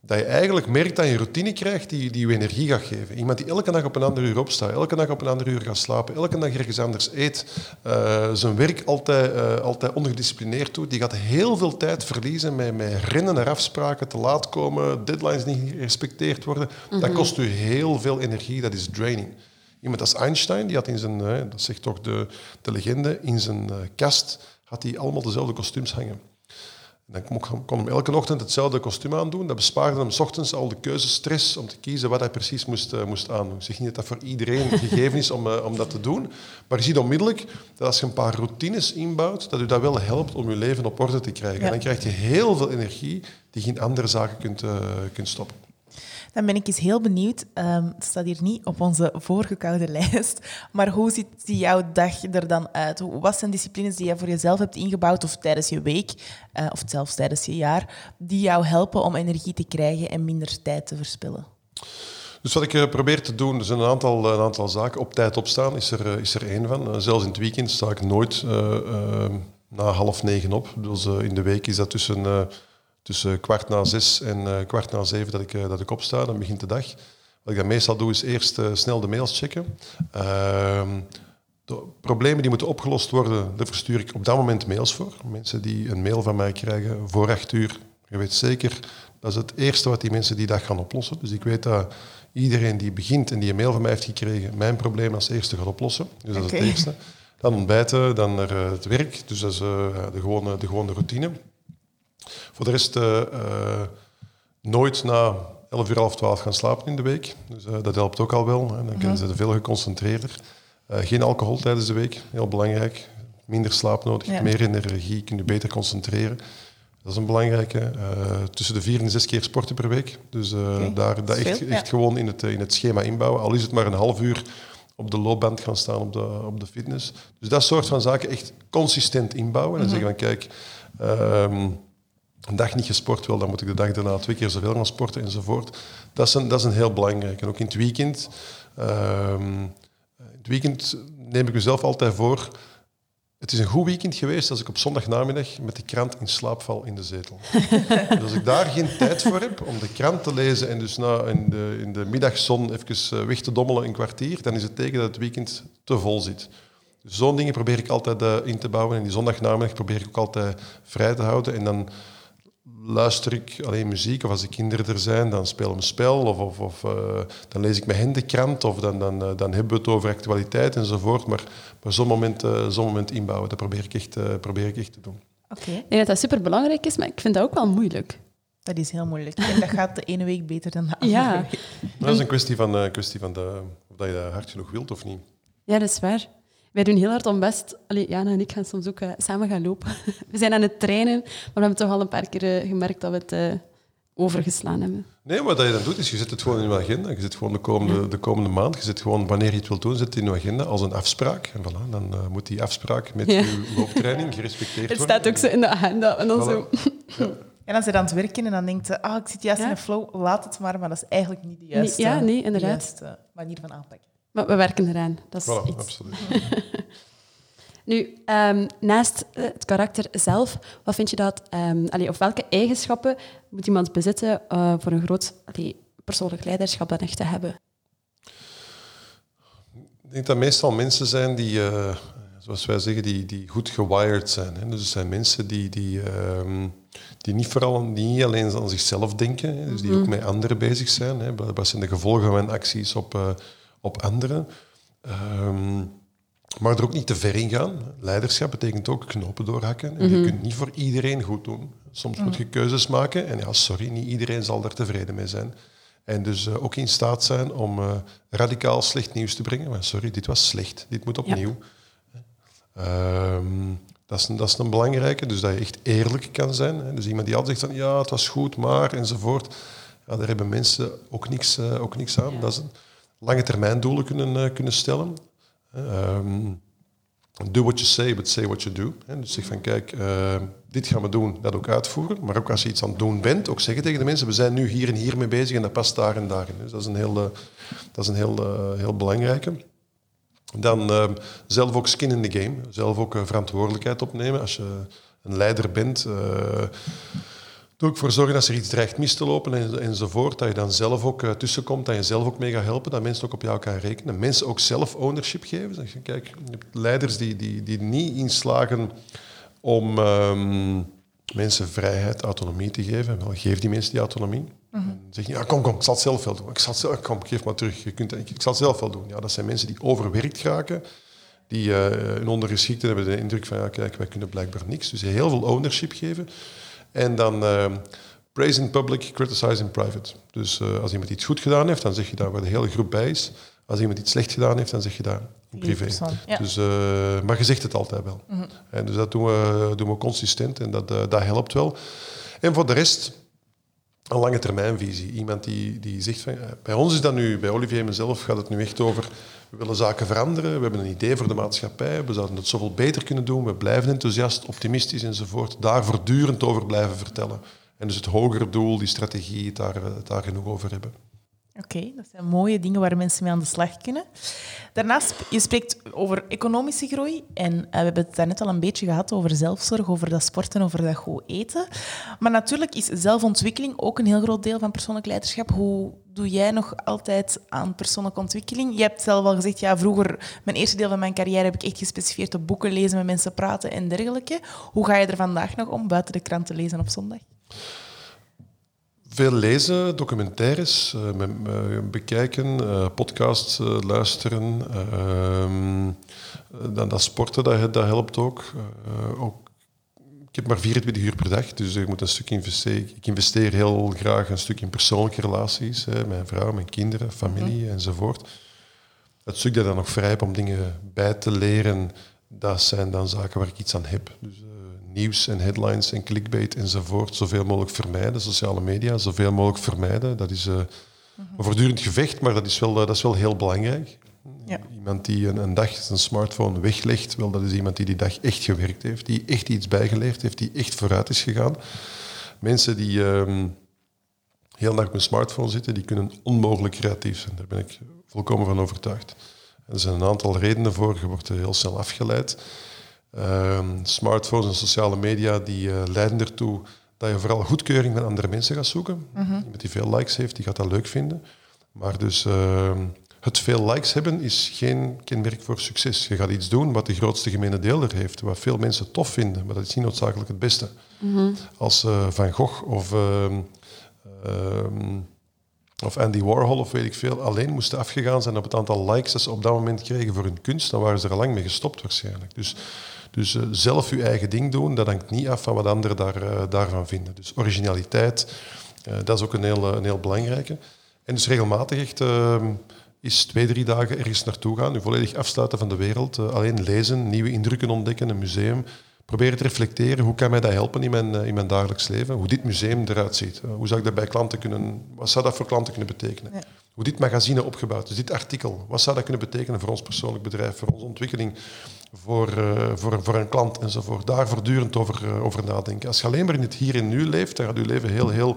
dat je eigenlijk merkt dat je een routine krijgt die, die je energie gaat geven. Iemand die elke dag op een ander uur opstaat, elke dag op een ander uur gaat slapen, elke dag ergens anders eet, uh, zijn werk altijd, uh, altijd ongedisciplineerd doet, die gaat heel veel tijd verliezen met, met rennen naar afspraken, te laat komen, deadlines niet gerespecteerd worden. Dat mhm. kost u heel veel energie, dat is draining. Iemand als Einstein, die had in zijn, uh, dat zegt toch de, de legende, in zijn kast had hij allemaal dezelfde kostuums hangen. Dan kon hem elke ochtend hetzelfde kostuum aandoen. Dat bespaarde hem s ochtends al de keuzestress om te kiezen wat hij precies moest, uh, moest aandoen. Ik zeg niet dat dat voor iedereen gegeven is om, uh, om dat te doen. Maar je ziet onmiddellijk dat als je een paar routines inbouwt, dat u dat wel helpt om je leven op orde te krijgen. En dan krijg je heel veel energie die je in andere zaken kunt, uh, kunt stoppen. Dan ben ik eens heel benieuwd. Um, het staat hier niet op onze voorgekoude lijst. Maar hoe ziet jouw dag er dan uit? Wat zijn disciplines die je voor jezelf hebt ingebouwd of tijdens je week, uh, of zelfs tijdens je jaar, die jou helpen om energie te krijgen en minder tijd te verspillen? Dus wat ik uh, probeer te doen, zijn een aantal, een aantal zaken. Op tijd opstaan is er, is er één van. zelfs in het weekend sta ik nooit na half negen op. Dus in de week is dat tussen tussen kwart na zes en uh, kwart na zeven dat ik, uh, dat ik opsta. Dan begint de dag. Wat ik dan meestal doe, is eerst uh, snel de mails checken. Ehm, de problemen die moeten opgelost worden, daar verstuur ik op dat moment mails voor. Mensen die een mail van mij krijgen voor acht uur. Je weet zeker, dat is het eerste wat die mensen die dag gaan oplossen. Dus ik weet dat iedereen die begint en die een mail van mij heeft gekregen, mijn probleem als eerste gaat oplossen. Dus dat is het eerste. Dan ontbijten, dan naar het werk. Dus dat is de, gewone, de gewone routine. Voor de rest uh, nooit na 11 uur, half 12 gaan slapen in de week. Dus uh, dat helpt ook al wel. Hè. Dan kunnen ze veel geconcentreerder. geen alcohol tijdens de week, heel belangrijk. Minder slaap nodig, meer energie, kun je beter concentreren. Dat is een belangrijke. tussen de vier en zes keer sporten per week. Dus okay. daar dat echt, echt gewoon in het, in het schema inbouwen. Al is het maar een half uur op de loopband gaan staan op de, op de fitness. Dus dat soort van zaken echt consistent inbouwen. En mm zeggen van kijk, ehm, een dag niet gesport wil, dan moet ik de dag daarna twee keer zoveel gaan sporten enzovoort. Dat is een, dat is een heel belangrijk. En ook in het weekend. Uh, in het weekend neem ik mezelf altijd voor het is een goed weekend geweest als ik op zondagnamiddag met de krant in slaap val in de zetel. dus als ik daar geen tijd voor heb om de krant te lezen en dus na in, de, in de middagzon even weg te dommelen een kwartier, dan is het teken dat het weekend te vol zit. Dus zo'n dingen probeer ik altijd uh, in te bouwen. En die zondagnamiddag probeer ik ook altijd vrij te houden. En dan luister ik alleen muziek, of als de kinderen er zijn, dan speel ik een spel, of, of, of uh, dan lees ik met hen de krant, of dan, dan, uh, dan hebben we het over actualiteit enzovoort. Maar, maar zo'n moment, uh, zo'n moment inbouwen, dat probeer ik echt, probeer ik echt te doen. Oké. Okay. Ik denk dat dat superbelangrijk is, maar ik vind dat ook wel moeilijk. Dat is heel moeilijk. En dat gaat de ene week beter dan de andere ja. week. Dat is een kwestie van, kwestie van de, of dat je dat hard genoeg wilt of niet. Ja, dat is waar. Wij doen heel hard om best... Allee, Jana en ik gaan soms ook uh, samen gaan lopen. we zijn aan het trainen, maar we hebben toch al een paar keer uh, gemerkt dat we het uh, overgeslaan hebben. Nee, wat je dan doet, is je zet het gewoon in je agenda. Je zet gewoon de komende, ja. de komende maand, je zet gewoon wanneer je het wilt doen, zet het in je agenda als een afspraak. En voilà, dan moet die afspraak met ja. je looptraining gerespecteerd het worden. Het staat ook zo in de agenda. En dan Voilà. zo... Ja. En als je aan het werken en dan denkt je, ah, ik zit juist Ja. in een flow, laat het maar, maar dat is eigenlijk niet de Nee, juiste, ja, nee, de inderdaad. juiste manier van aanpakken. Maar we werken eraan. Dat is Voilà, iets. absoluut. Nu, ehm, naast eh, het karakter zelf, wat vind je dat, ehm, allee, of welke eigenschappen moet iemand bezitten eh, voor een groot allee, persoonlijk leiderschap dan echt te hebben? Ik denk dat meestal mensen zijn die, eh, zoals wij zeggen, die, die goed gewired zijn. Hè. Dus het zijn mensen die, die, ehm, die niet, vooral, die niet alleen aan zichzelf denken, hè. dus die ook met anderen bezig zijn. Hè. Wat zijn de gevolgen van acties op, eh, op anderen? Ehm, maar er ook niet te ver in gaan. Leiderschap betekent ook knopen doorhakken. En Je kunt niet voor iedereen goed doen. Soms moet je keuzes maken. En ja, sorry, niet iedereen zal daar tevreden mee zijn. En dus eh, ook in staat zijn om eh, radicaal slecht nieuws te brengen. Maar sorry, dit was slecht. Dit moet opnieuw. Ehm, dat, is, een- dat is een belangrijke. Dus dat je echt eerlijk kan zijn. Hè. Dus iemand die altijd zegt van ja, het was goed, maar enzovoort. Ja, daar hebben mensen ook niks, eh, ook niks aan. Dat is een lange termijn doelen kunnen, eh, kunnen stellen. Ehm, do what you say, but say what you do. Dus zeg van, kijk, eh, dit gaan we doen, dat ook uitvoeren. Maar ook als je iets aan het doen bent, ook zeggen tegen de mensen, we zijn nu hier en hier mee bezig en dat past daar en daarin. Dus dat is een heel, eh, dat is een heel, heel belangrijke. Dan eh, zelf ook skin in the game. Zelf ook verantwoordelijkheid opnemen. Als je een leider bent, doe ook voor zorgen dat er iets dreigt mis te lopen en, enzovoort. Dat je dan zelf ook eh, tussenkomt, dat je zelf ook mee gaat helpen, dat mensen ook op jou kan rekenen. Mensen ook zelf ownership geven. Zeg je, kijk, je hebt leiders die, die, die niet inslagen om ehm, mensen vrijheid, autonomie te geven. Wel, geef die mensen die autonomie. En zeg je, ja, kom, kom, ik zal het zelf wel doen. Ik zal het zelf, kom, geef maar terug. Je kunt, ik, ik zal het zelf wel doen. Ja, dat zijn mensen die overwerkt raken, die eh hun ondergeschikten hebben de indruk van, ja, kijk, wij kunnen blijkbaar niks. Dus heel veel ownership geven. En dan ehm, praise in public, criticize in private. Dus eh, als iemand iets goed gedaan heeft, dan zeg je daar waar de hele groep bij is. Als iemand iets slecht gedaan heeft, dan zeg je daar in privé. ja. Dus, eh, maar je zegt het altijd wel. En dus dat doen we, doen we consistent en dat, eh, dat helpt wel. En voor de rest, een lange termijnvisie. Iemand die, die zegt van, bij ons is dat nu, bij Olivier en mezelf gaat het nu echt over, we willen zaken veranderen, we hebben een idee voor de maatschappij, we zouden het zoveel beter kunnen doen, we blijven enthousiast, optimistisch enzovoort, daar voortdurend over blijven vertellen. En dus het hogere doel, die strategie, daar, daar genoeg over hebben. Oké, dat zijn mooie dingen waar mensen mee aan de slag kunnen. Daarnaast, je spreekt over economische groei. En eh, we hebben het daarnet al een beetje gehad over zelfzorg, over dat sporten, over dat goed eten. Maar natuurlijk is zelfontwikkeling ook een heel groot deel van persoonlijk leiderschap. Hoe doe jij nog altijd aan persoonlijke ontwikkeling? Je hebt zelf al gezegd, ja, vroeger, mijn eerste deel van mijn carrière heb ik echt gespecificeerd op boeken lezen, met mensen praten en dergelijke. Hoe ga je er vandaag nog om, buiten de krant te lezen op zondag? Veel lezen, documentaires eh, me- bekijken, eh, podcasts eh, luisteren. ehm, eh, dan dat sporten, dat, dat helpt ook. Eh, ook. Ik heb maar 24 uur per dag, dus ik moet een stuk investeren. Ik investeer heel graag een stuk in persoonlijke relaties. Hè, mijn vrouw, mijn kinderen, familie enzovoort. Het stuk dat ik dan nog vrij heb om dingen bij te leren, dat zijn dan zaken waar ik iets aan heb. Dus eh, nieuws en headlines en clickbait enzovoort, zoveel mogelijk vermijden. Sociale media, zoveel mogelijk vermijden. Dat is eh, een voortdurend gevecht, maar dat is wel, eh, dat is wel heel belangrijk. Ja. Iemand die een, een dag zijn smartphone weglegt, wel, dat is iemand die die dag echt gewerkt heeft, die echt iets bijgeleerd heeft, die echt vooruit is gegaan. Mensen die ehm, heel dag op hun smartphone zitten, die kunnen onmogelijk creatief zijn. Daar ben ik volkomen van overtuigd. Er zijn een aantal redenen voor. Je wordt er heel snel afgeleid. Ehm, smartphones en sociale media die leiden ertoe dat je vooral goedkeuring van andere mensen gaat zoeken. Mhm. Iemand die veel likes heeft, die gaat dat leuk vinden. Maar dus ehm, het veel likes hebben is geen kenmerk voor succes. Je gaat iets doen wat de grootste gemene deler heeft, wat veel mensen tof vinden, maar dat is niet noodzakelijk het beste. Mhm. Als uh, Van Gogh of, ehm, of Andy Warhol of weet ik veel alleen moesten afgegaan zijn op het aantal likes dat ze op dat moment kregen voor hun kunst, dan waren ze er al lang mee gestopt waarschijnlijk. Dus, dus uh, zelf je eigen ding doen, dat hangt niet af van wat anderen daar, uh, daarvan vinden. Dus originaliteit, dat is ook een heel, een heel belangrijke. En dus regelmatig echt ehm, is twee, drie dagen ergens naartoe gaan, u volledig afsluiten van de wereld, alleen lezen, nieuwe indrukken ontdekken, een museum. Proberen te reflecteren, hoe kan mij dat helpen in mijn, in mijn dagelijks leven? Hoe dit museum eruit ziet. Hoe zou ik dat bij klanten kunnen, wat zou dat voor klanten kunnen betekenen? Ja. Hoe dit magazine opgebouwd is, dit artikel, wat zou dat kunnen betekenen voor ons persoonlijk bedrijf, voor onze ontwikkeling, voor, voor, voor een klant enzovoort. Daar voortdurend over, over nadenken. Als je alleen maar in het hier en nu leeft, dan gaat je leven heel, heel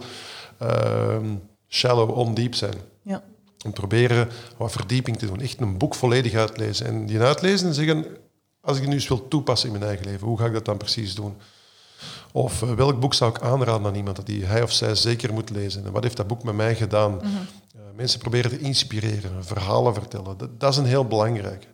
ehm, shallow, ondiep zijn. Ja. En proberen wat verdieping te doen. Echt een boek volledig uitlezen. En die uitlezen en zeggen, als ik het nu eens wil toepassen in mijn eigen leven, hoe ga ik dat dan precies doen? Of uh, welk boek zou ik aanraden aan iemand dat die, hij of zij zeker moet lezen? En wat heeft dat boek met mij gedaan? Mhm. mensen proberen te inspireren, verhalen vertellen. Dat, dat is een heel belangrijke.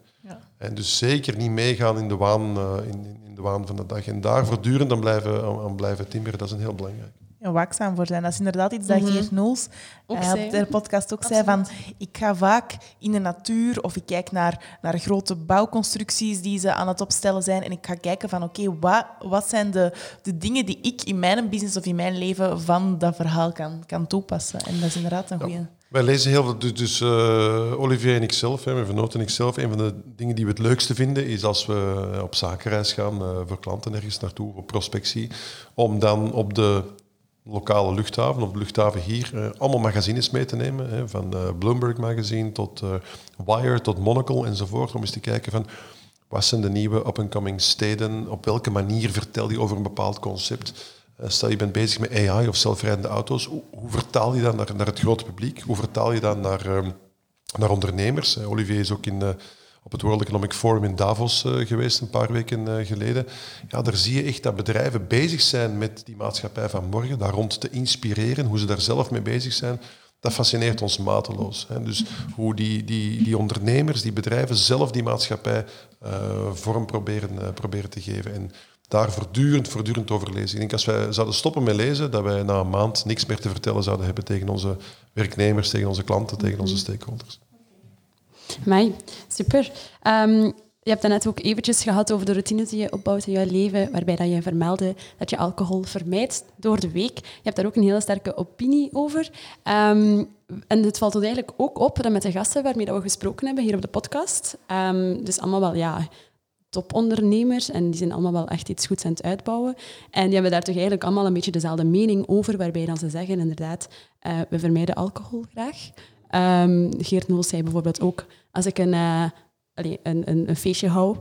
Ja. En dus zeker niet meegaan in de, waan, uh, in, in, de waan van de dag. En daar voortdurend aan blijven, aan, blijven timmeren, dat is een heel belangrijk waakzaam voor zijn. Dat is inderdaad iets dat mm -hmm. Geert Noels uh, op de podcast ook zei. Van, ik ga vaak in de natuur of ik kijk naar, naar grote bouwconstructies die ze aan het opstellen zijn en ik ga kijken van oké, wat, wat zijn de, de dingen die ik in mijn business of in mijn leven van dat verhaal kan, kan toepassen. En dat is inderdaad een goede... Wij lezen heel veel, dus, dus uh, Olivier en ikzelf, hè, mijn en ikzelf, een van de dingen die we het leukste vinden is als we op zakenreis gaan uh, voor klanten ergens naartoe, op prospectie, om dan op de lokale luchthaven, of de luchthaven hier, uh, allemaal magazines mee te nemen. Hè, van Bloomberg Magazine tot Wire, tot Monocle enzovoort. Om eens te kijken van wat zijn de nieuwe up-and-coming steden, op welke manier vertel je over een bepaald concept. Stel je bent bezig met AI of zelfrijdende auto's, hoe, vertaal je dat naar, naar, het grote publiek? Hoe vertaal je dat naar, ehm, naar ondernemers? Olivier is ook in op het World Economic Forum in Davos geweest, een paar weken geleden. Ja, daar zie je echt dat bedrijven bezig zijn met die maatschappij van morgen, daar rond te inspireren, hoe ze daar zelf mee bezig zijn. Dat fascineert ons mateloos. Dus hoe die, die, die ondernemers, die bedrijven zelf die maatschappij vorm proberen, proberen te geven. En daar voortdurend, voortdurend over lezen. Ik denk als wij zouden stoppen met lezen, dat wij na een maand niks meer te vertellen zouden hebben tegen onze werknemers, tegen onze klanten, tegen onze stakeholders. Mij, super. Um, je hebt net ook eventjes gehad over de routines die je opbouwt in je leven, waarbij dat je vermeldde dat je alcohol vermijdt door de week. Je hebt daar ook een hele sterke opinie over. Um, en het valt ons eigenlijk ook op dat met de gasten waarmee dat we gesproken hebben hier op de podcast, um, dus allemaal wel ja, topondernemers en die zijn allemaal wel echt iets goeds aan het uitbouwen. En die hebben daar toch eigenlijk allemaal een beetje dezelfde mening over, waarbij dan ze zeggen inderdaad, uh, we vermijden alcohol graag. Um, Geert Noel zei bijvoorbeeld ook, als ik een, uh, een, een, een, feestje hou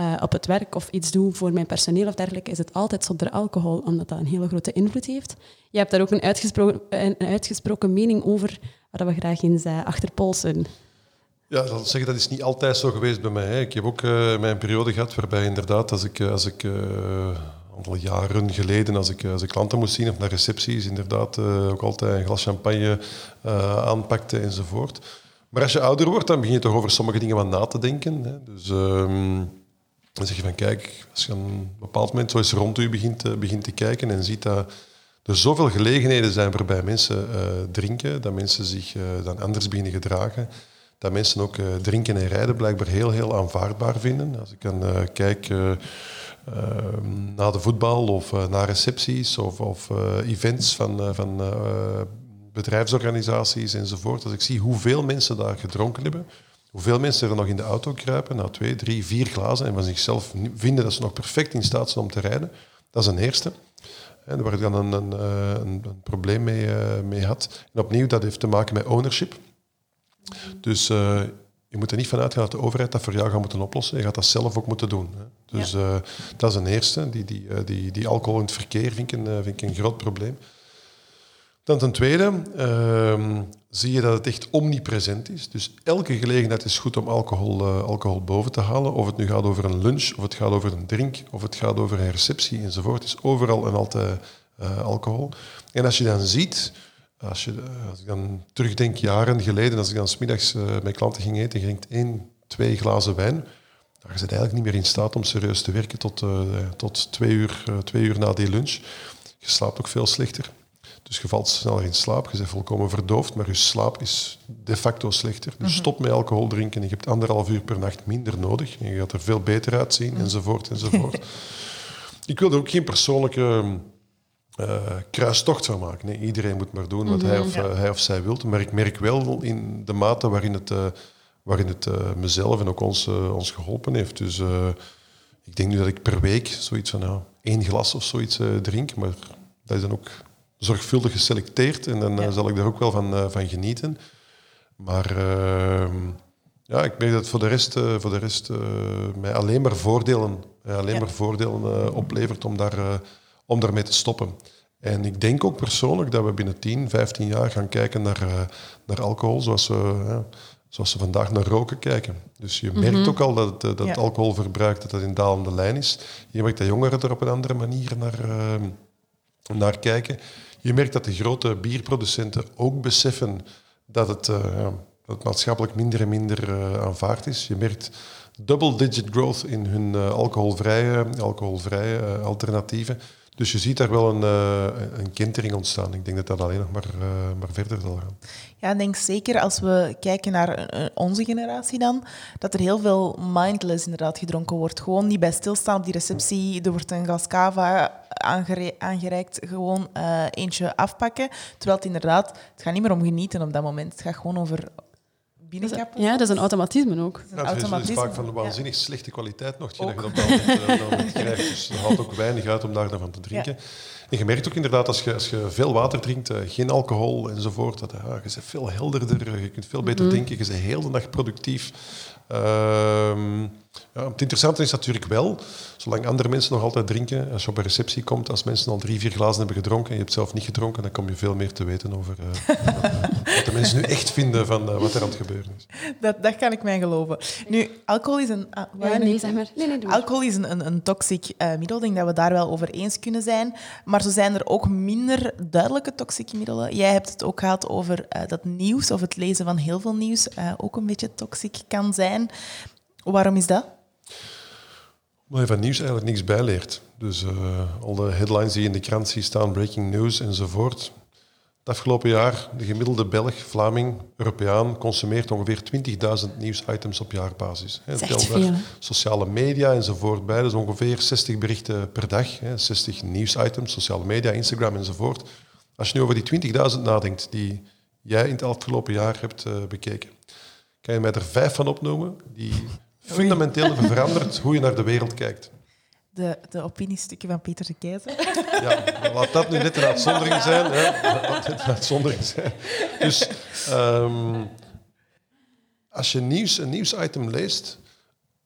uh, op het werk of iets doe voor mijn personeel of dergelijke, is het altijd zonder alcohol, omdat dat een hele grote invloed heeft. Je hebt daar ook een uitgesproken, een uitgesproken mening over, waar we graag eens achterpolsen. Ja, dat, zeggen, dat is niet altijd zo geweest bij mij. Hè. Ik heb ook mijn periode gehad waarbij inderdaad, als ik, als ik aantal jaren geleden, als ik, als klanten moest zien of naar recepties, inderdaad uh, ook altijd een glas champagne uh, aanpakte enzovoort. Maar als je ouder wordt, dan begin je toch over sommige dingen wat na te denken. Hè. Dus um, dan zeg je van, kijk, als je op een bepaald moment zo eens rond u begint, begint te kijken en ziet dat er zoveel gelegenheden zijn waarbij mensen uh, drinken, dat mensen zich dan anders beginnen gedragen, dat mensen ook drinken en rijden blijkbaar heel, heel aanvaardbaar vinden. Als ik dan kijk Ehm, na de voetbal of uh, na recepties of, of events van, van bedrijfsorganisaties enzovoort. Als ik zie hoeveel mensen daar gedronken hebben, hoeveel mensen er nog in de auto kruipen na twee, drie, vier glazen en van zichzelf vinden dat ze nog perfect in staat zijn om te rijden, dat is een eerste. En waar ik dan een, een, een, een probleem mee, mee had. En opnieuw, dat heeft te maken met ownership. Dus je moet er niet vanuit gaan dat de overheid dat voor jou gaat moeten oplossen. Je gaat dat zelf ook moeten doen. Hè. Dus uh, dat is een eerste. Die, die, uh, die, die alcohol in het verkeer vind ik een, vind ik een groot probleem. Dan ten tweede, ehm, zie je dat het echt omnipresent is. Dus elke gelegenheid is goed om alcohol, alcohol boven te halen. Of het nu gaat over een lunch, of het gaat over een drink, of het gaat over een receptie enzovoort. is overal en altijd alcohol. En als je dan ziet, als, je, als ik dan terugdenk jaren geleden, als ik dan smiddags uh, met klanten ging eten, ging ik één, twee glazen wijn. Dan zit eigenlijk niet meer in staat om serieus te werken tot, tot twee, uur, twee uur na die lunch. Je slaapt ook veel slechter. Dus je valt sneller in slaap, je bent volkomen verdoofd, maar je slaap is de facto slechter. Dus mhm. stop met alcohol drinken en je hebt anderhalf uur per nacht minder nodig. En je gaat er veel beter uitzien, mhm. enzovoort, enzovoort. ik wil er ook geen persoonlijke uh, kruistocht van maken. Nee, iedereen moet maar doen wat hij, mhm. of, uh, hij of zij wil. Maar ik merk wel in de mate waarin het, uh, waarin het mezelf en ook ons, ons geholpen heeft. Dus ik denk nu dat ik per week zoiets van nou, één glas of zoiets drink, maar dat is dan ook zorgvuldig geselecteerd en dan eh, zal ik daar ook wel van, van genieten. Maar uh, ja, ik merk dat voor de rest, uh, voor de rest mij alleen maar voordelen, alleen maar voordelen oplevert om, daar, om daarmee te stoppen. En ik denk ook persoonlijk dat we binnen 10, 15 jaar gaan kijken naar, naar alcohol zoals we, zoals we vandaag naar roken kijken. Dus je merkt mhm. ook al dat, het, dat alcoholverbruik dat dat in dalende lijn is. Je merkt dat jongeren er op een andere manier naar, naar kijken. Je merkt dat de grote bierproducenten ook beseffen dat het, dat het maatschappelijk minder en minder aanvaard is. Je merkt double-digit growth in hun alcoholvrije, alcoholvrije alternatieven. Dus je ziet daar wel een, een kentering ontstaan. Ik denk dat dat alleen nog maar, maar verder zal gaan. Ja, ik denk zeker als we kijken naar onze generatie dan, dat er heel veel mindless inderdaad gedronken wordt. Gewoon niet bij stilstaan op die receptie. Er wordt een glas cava aangereikt, gewoon uh, eentje afpakken. Terwijl het inderdaad, het gaat niet meer om genieten op dat moment. Het gaat gewoon over binnenkappen. Ja, dat is een automatisme ook. Ja, het is vaak van de waanzinnig slechte kwaliteit nog, je dat je dat krijgt. Dus het haalt ook weinig uit om daarvan te drinken. En je merkt ook inderdaad, als je, als je veel water drinkt, uh, geen alcohol enzovoort, dat uh, je bent veel helderder, je kunt veel beter mm denken, je bent heel de dag productief. Ehm, ja, het interessante is natuurlijk wel, zolang andere mensen nog altijd drinken, als je op een receptie komt, als mensen al drie, vier glazen hebben gedronken en je hebt zelf niet gedronken, dan kom je veel meer te weten over uh, wat de mensen nu echt vinden van uh, wat er aan het gebeuren is. Dat, dat kan ik mij geloven. Nu, alcohol is een... Uh, ja, nee, zeg maar. Nee, nee, alcohol is een, een, een toxic middel, ik denk dat we daar wel over eens kunnen zijn. Maar zo zijn er ook minder duidelijke toxische middelen. Jij hebt het ook gehad over dat nieuws, of het lezen van heel veel nieuws, ook een beetje toxic kan zijn. Waarom is dat? Omdat je van nieuws eigenlijk niks bijleert. Dus uh, al de headlines die je in de krant ziet staan, breaking news enzovoort. Het afgelopen jaar, de gemiddelde Belg, Vlaming, Europeaan, consumeert ongeveer 20.000 nieuwsitems op jaarbasis. Dat is veel. Sociale media enzovoort bij, dus ongeveer 60 berichten per dag. 60 nieuwsitems, sociale media, Instagram enzovoort. Als je nu over die 20.000 nadenkt die jij in het afgelopen jaar hebt uh, bekeken, kan je mij er vijf van opnoemen die fundamenteel veranderd hoe je naar de wereld kijkt. De, de opiniestukken van Peter de Keizer. Ja, laat dat nu net een uitzondering zijn. Hè. Laat dit een uitzondering zijn. Dus um, als je nieuws, een nieuwsitem leest,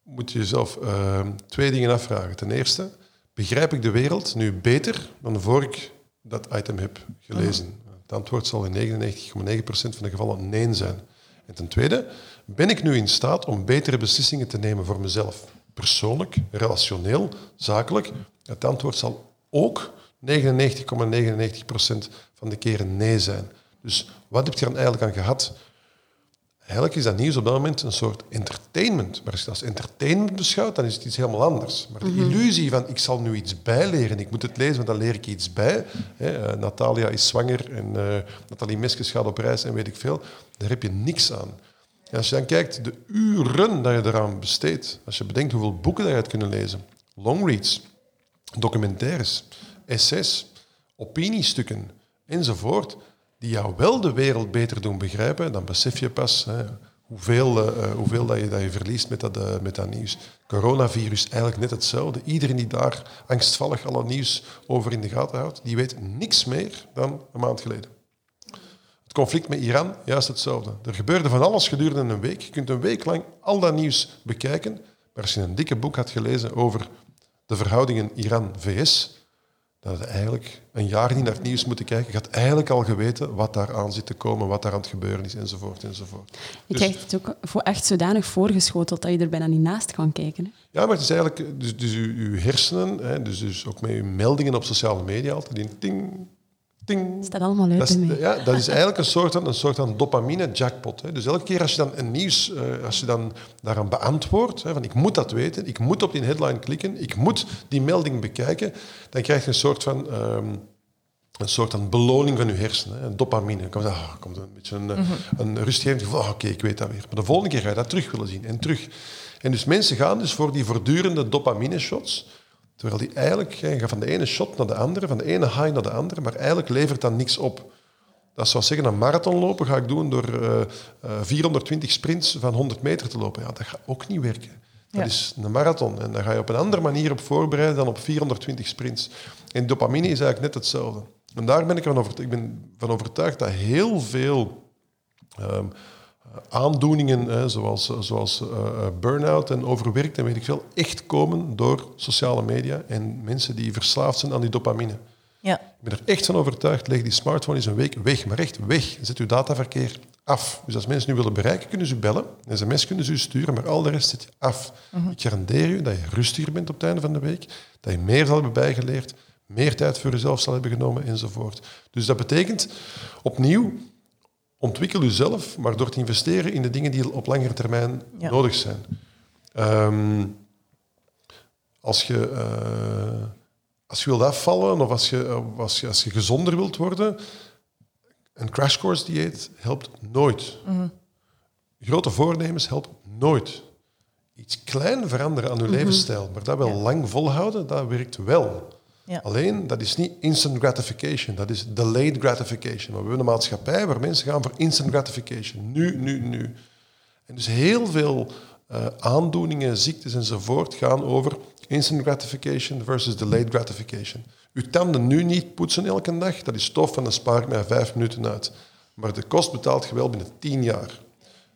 moet je jezelf uh, twee dingen afvragen. Ten eerste, begrijp ik de wereld nu beter dan voor ik dat item heb gelezen? Het antwoord zal in 99,9% van de gevallen nee zijn. En ten tweede, ben ik nu in staat om betere beslissingen te nemen voor mezelf? Persoonlijk, relationeel, zakelijk? Het antwoord zal ook 99,99% van de keren nee zijn. Dus wat heb je er dan eigenlijk aan gehad? Eigenlijk is dat nieuws op dat moment een soort entertainment. Maar als je dat als entertainment beschouwt, dan is het iets helemaal anders. Maar de mhm. illusie van ik zal nu iets bijleren, ik moet het lezen, want dan leer ik iets bij. Hè, uh, Natalia is zwanger en uh, Nathalie Meskes gaat op reis en weet ik veel. Daar heb je niks aan. Als je dan kijkt, de uren dat je eraan besteedt, als je bedenkt hoeveel boeken dat je hebt kunnen lezen, longreads, documentaires, essays, opiniestukken enzovoort, die jou wel de wereld beter doen begrijpen, dan besef je pas hè, hoeveel, uh, hoeveel dat je, dat je verliest met dat, uh, met dat nieuws. Coronavirus, eigenlijk net hetzelfde. Iedereen die daar angstvallig alle nieuws over in de gaten houdt, die weet niks meer dan een maand geleden. Conflict met Iran, juist hetzelfde. Er gebeurde van alles gedurende een week. Je kunt een week lang al dat nieuws bekijken, maar als je een dikke boek had gelezen over de verhoudingen Iran-VS, dan had je eigenlijk een jaar niet naar het nieuws moeten kijken. Je had eigenlijk al geweten wat daar aan zit te komen, wat daar aan het gebeuren is, enzovoort, enzovoort. Je dus, krijgt het ook voor echt zodanig voorgeschoteld dat je er bijna niet naast kan kijken. Hè? Ja, maar het is eigenlijk... Dus, dus uw, uw hersenen, hè, dus, dus ook met uw meldingen op sociale media, altijd die ting, ting. Staat allemaal uit dat Ja, dat is eigenlijk een soort van, een soort van dopamine-jackpot. Dus elke keer als je dan een nieuws, uh, als je dan daaraan beantwoordt, hè, van ik moet dat weten, ik moet op die headline klikken, ik moet die melding bekijken, dan krijg je een soort van... Um, een soort van beloning van je hersenen, een dopamine. Dan komt, ah, komt een beetje een, mm -hmm. een rustgevend gevoel. Ah, Oké, ik weet dat weer. Maar de volgende keer ga je dat terug willen zien en terug. En dus mensen gaan dus voor die voortdurende dopamine-shots, terwijl die eigenlijk gaan van de ene shot naar de andere, van de ene high naar de andere, maar eigenlijk levert dat niks op. Dat zou zeggen, een marathon lopen ga ik doen door uh, uh, 420 sprints van 100 meter te lopen. Ja, dat gaat ook niet werken. Dat ja. is een marathon. En daar ga je op een andere manier op voorbereiden dan op 420 sprints. En dopamine is eigenlijk net hetzelfde. En daar ben ik van, overtuigd, ik ben van overtuigd dat heel veel um, aandoeningen, hè, zoals, zoals uh, burn-out en overwerkt en weet ik veel, echt komen door sociale media en mensen die verslaafd zijn aan die dopamine. Ja. Ik ben er echt van overtuigd, leg die smartphone eens een week weg, maar echt weg. Zet uw dataverkeer af. Dus als mensen nu willen bereiken, kunnen ze u bellen, sms kunnen ze u sturen, maar al de rest je af. Mm-hmm. Ik garandeer u dat je rustiger bent op het einde van de week, dat je meer zal hebben bijgeleerd, meer tijd voor jezelf zal hebben genomen enzovoort. Dus dat betekent opnieuw ontwikkel jezelf, maar door te investeren in de dingen die op langere termijn ja. nodig zijn. Um, als, je, uh, als je wilt afvallen of als je, als, je, als je gezonder wilt worden, een crash course dieet helpt nooit. Mm -hmm. Grote voornemens helpen nooit. Iets klein veranderen aan je mm -hmm. levensstijl, maar dat wel ja. lang volhouden, dat werkt wel. Alleen, dat is niet instant gratification, dat is delayed gratification. Maar we hebben een maatschappij waar mensen gaan voor instant gratification. Nu, nu, nu. En dus heel veel uh, aandoeningen, ziektes enzovoort gaan over instant gratification versus delayed gratification. Uw tanden nu niet poetsen elke dag, dat is tof en dan spaar ik mij vijf minuten uit. Maar de kost betaalt je wel binnen tien jaar.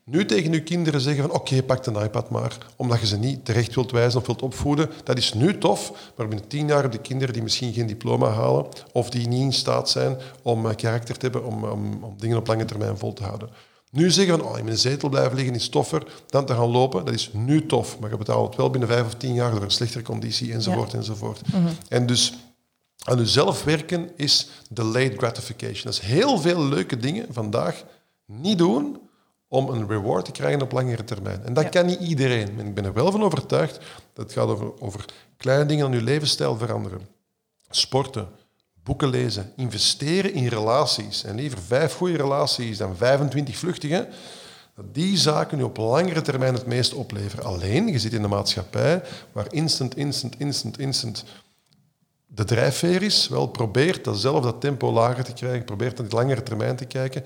Nu tegen uw kinderen zeggen van oké, okay, pak een iPad maar, omdat je ze niet terecht wilt wijzen of wilt opvoeden. Dat is nu tof, maar binnen tien jaar hebben de kinderen die misschien geen diploma halen of die niet in staat zijn om uh, karakter te hebben, om, om, om, dingen op lange termijn vol te houden. Nu zeggen van oh, in mijn zetel blijven liggen is toffer dan te gaan lopen, dat is nu tof, maar je betaalt het wel binnen vijf of tien jaar door een slechtere conditie enzovoort ja. enzovoort. Mm -hmm. En dus aan jezelf werken is delayed gratification. Dat is heel veel leuke dingen vandaag niet doen om een reward te krijgen op langere termijn. En dat ja. kan niet iedereen. En ik ben er wel van overtuigd dat het gaat over, over kleine dingen aan je levensstijl veranderen. Sporten, boeken lezen, investeren in relaties. En liever vijf goede relaties dan 25 vluchtige. Dat die zaken nu op langere termijn het meest opleveren. Alleen, je zit in een maatschappij waar instant, instant, instant, instant de drijfveer is. Wel, probeert dat zelf dat tempo lager te krijgen, probeert dat langere termijn te kijken.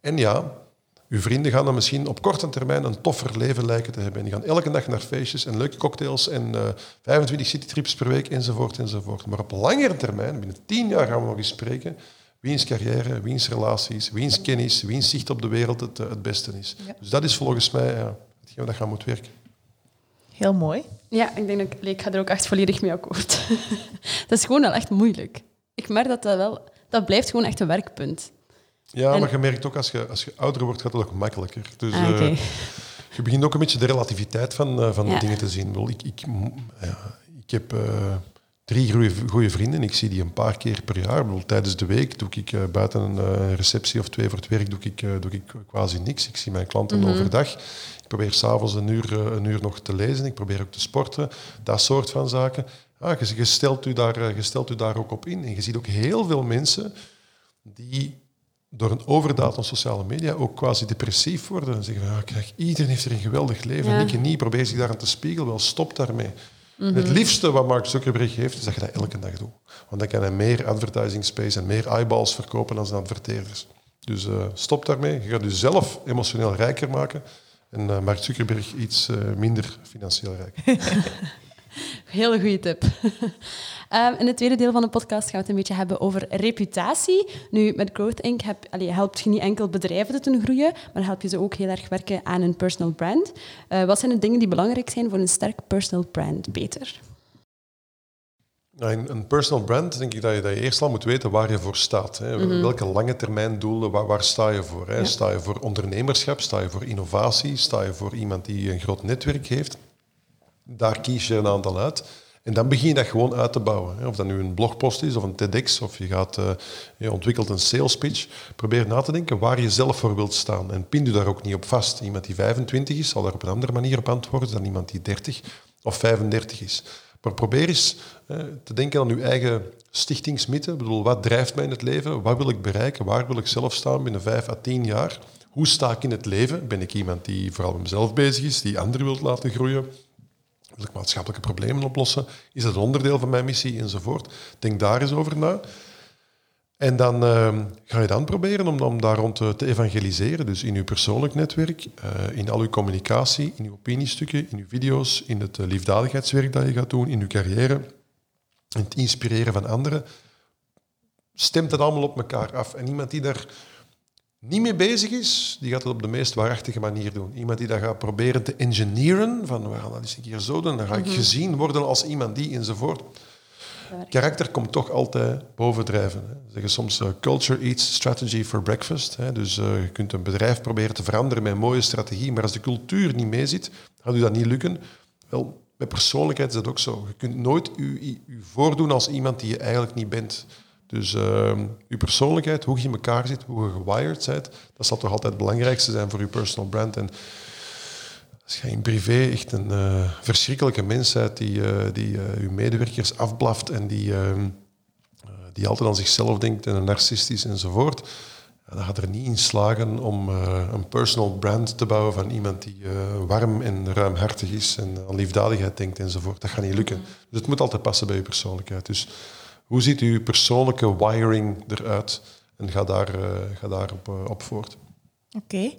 En ja, uw vrienden gaan dan misschien op korte termijn een toffer leven lijken te hebben. En die gaan elke dag naar feestjes en leuke cocktails en uh, 25 citytrips per week enzovoort enzovoort. Maar op langere termijn, binnen tien jaar gaan we nog eens spreken, wiens carrière, wiens relaties, wiens kennis, wiens zicht op de wereld het, het beste is. Ja. Dus dat is volgens mij ja, hetgeen dat gaan moet werken. Heel mooi. Ja, ik denk dat ik, ik ga er ook echt volledig mee akkoord. dat is gewoon wel echt moeilijk. Ik merk dat dat wel... Dat blijft gewoon echt een werkpunt. Ja, en... maar je merkt ook als je, als je ouder wordt, gaat het ook makkelijker. Dus ah, okay. uh, je begint ook een beetje de relativiteit van, uh, van ja. de dingen te zien. Ik, ik, ja, ik heb uh, drie goede vrienden. Ik zie die een paar keer per jaar. Bedoel, tijdens de week doe ik buiten een receptie of twee voor het werk doe ik, doe ik quasi niks. Ik zie mijn klanten mm -hmm. overdag. Ik probeer s'avonds een uur, een uur nog te lezen. Ik probeer ook te sporten. Dat soort van zaken. Ah, je, je, stelt u daar, je stelt u daar ook op in. En je ziet ook heel veel mensen die door een overdaad aan sociale media ook quasi depressief worden. En zeggen van, ja, kijk, iedereen heeft er een geweldig leven ja. en ik niet. Probeer zich aan te spiegelen. Wel, stop daarmee. Mm -hmm. Het liefste wat Mark Zuckerberg heeft, is dat je dat elke dag doet. Want dan kan hij meer advertising space en meer eyeballs verkopen dan zijn adverteerders. Dus uh, stop daarmee. Je gaat jezelf emotioneel rijker maken. En uh, Mark Zuckerberg iets uh, minder financieel rijk. Hele goede tip. Um, in het tweede deel van de podcast gaan we het een beetje hebben over reputatie. Nu, met Growth Inc. Heb, allee, helpt je niet enkel bedrijven te groeien, maar help je ze ook heel erg werken aan een personal brand. Uh, wat zijn de dingen die belangrijk zijn voor een sterk personal brand, Peter? Nou, een personal brand denk ik dat je, dat je eerst al moet weten waar je voor staat. Hè. Mhm. Welke lange termijn doelen, waar, waar sta je voor? Hè? Sta je voor ondernemerschap, sta je voor innovatie, sta je voor iemand die een groot netwerk heeft? Daar kies je een aantal uit. En dan begin je dat gewoon uit te bouwen. Of dat nu een blogpost is of een TEDx of je, gaat, uh, je ontwikkelt een sales pitch. Probeer na te denken waar je zelf voor wilt staan. En pin je daar ook niet op vast. Iemand die 25 is zal daar op een andere manier op antwoorden dan iemand die 30 of 35 is. Maar probeer eens te denken aan uw eigen stichtingsmythe. Ik bedoel, wat drijft mij in het leven? Wat wil ik bereiken? Waar wil ik zelf staan binnen vijf à tien jaar? Hoe sta ik in het leven? Ben ik iemand die vooral met mezelf bezig is, die anderen wil laten groeien? Wil ik maatschappelijke problemen oplossen? Is dat een onderdeel van mijn missie? Enzovoort. Denk daar eens over na. En dan uh, ga je dan proberen om, om daar rond te, evangeliseren. Dus in uw persoonlijk netwerk, uh, in al uw communicatie, in uw opiniestukken, in uw video's, in het uh, liefdadigheidswerk dat je gaat doen, in uw carrière, in het inspireren van anderen. Stemt het allemaal op elkaar af. En iemand die daar niet mee bezig is, die gaat het op de meest waarachtige manier doen. Iemand die dat gaat proberen te engineeren, van we gaan dat eens een keer zo doen, dan ga ik mhm. gezien worden als iemand die enzovoort. Karakter komt toch altijd bovendrijven. Hè. Ze zeggen soms uh, culture eats strategy for breakfast. Hè. Dus uh, je kunt een bedrijf proberen te veranderen met een mooie strategie, maar als de cultuur niet meezit, gaat u dat niet lukken. Wel, met persoonlijkheid is dat ook zo. Je kunt nooit u voordoen als iemand die je eigenlijk niet bent. Dus uh, uw persoonlijkheid, hoe je in elkaar zit, hoe je gewired bent, dat zal toch altijd het belangrijkste zijn voor uw personal brand. En als je in privé echt een uh, verschrikkelijke mens bent die, uh, die je medewerkers afblaft en die, ehm, die altijd aan zichzelf denkt en een narcistisch enzovoort, dan gaat er niet in slagen om een personal brand te bouwen van iemand die warm en ruimhartig is en aan liefdadigheid denkt enzovoort. Dat gaat niet lukken. Dus het moet altijd passen bij je persoonlijkheid. Dus hoe ziet uw persoonlijke wiring eruit? En ga daar, ga daar op, op voort. Oké.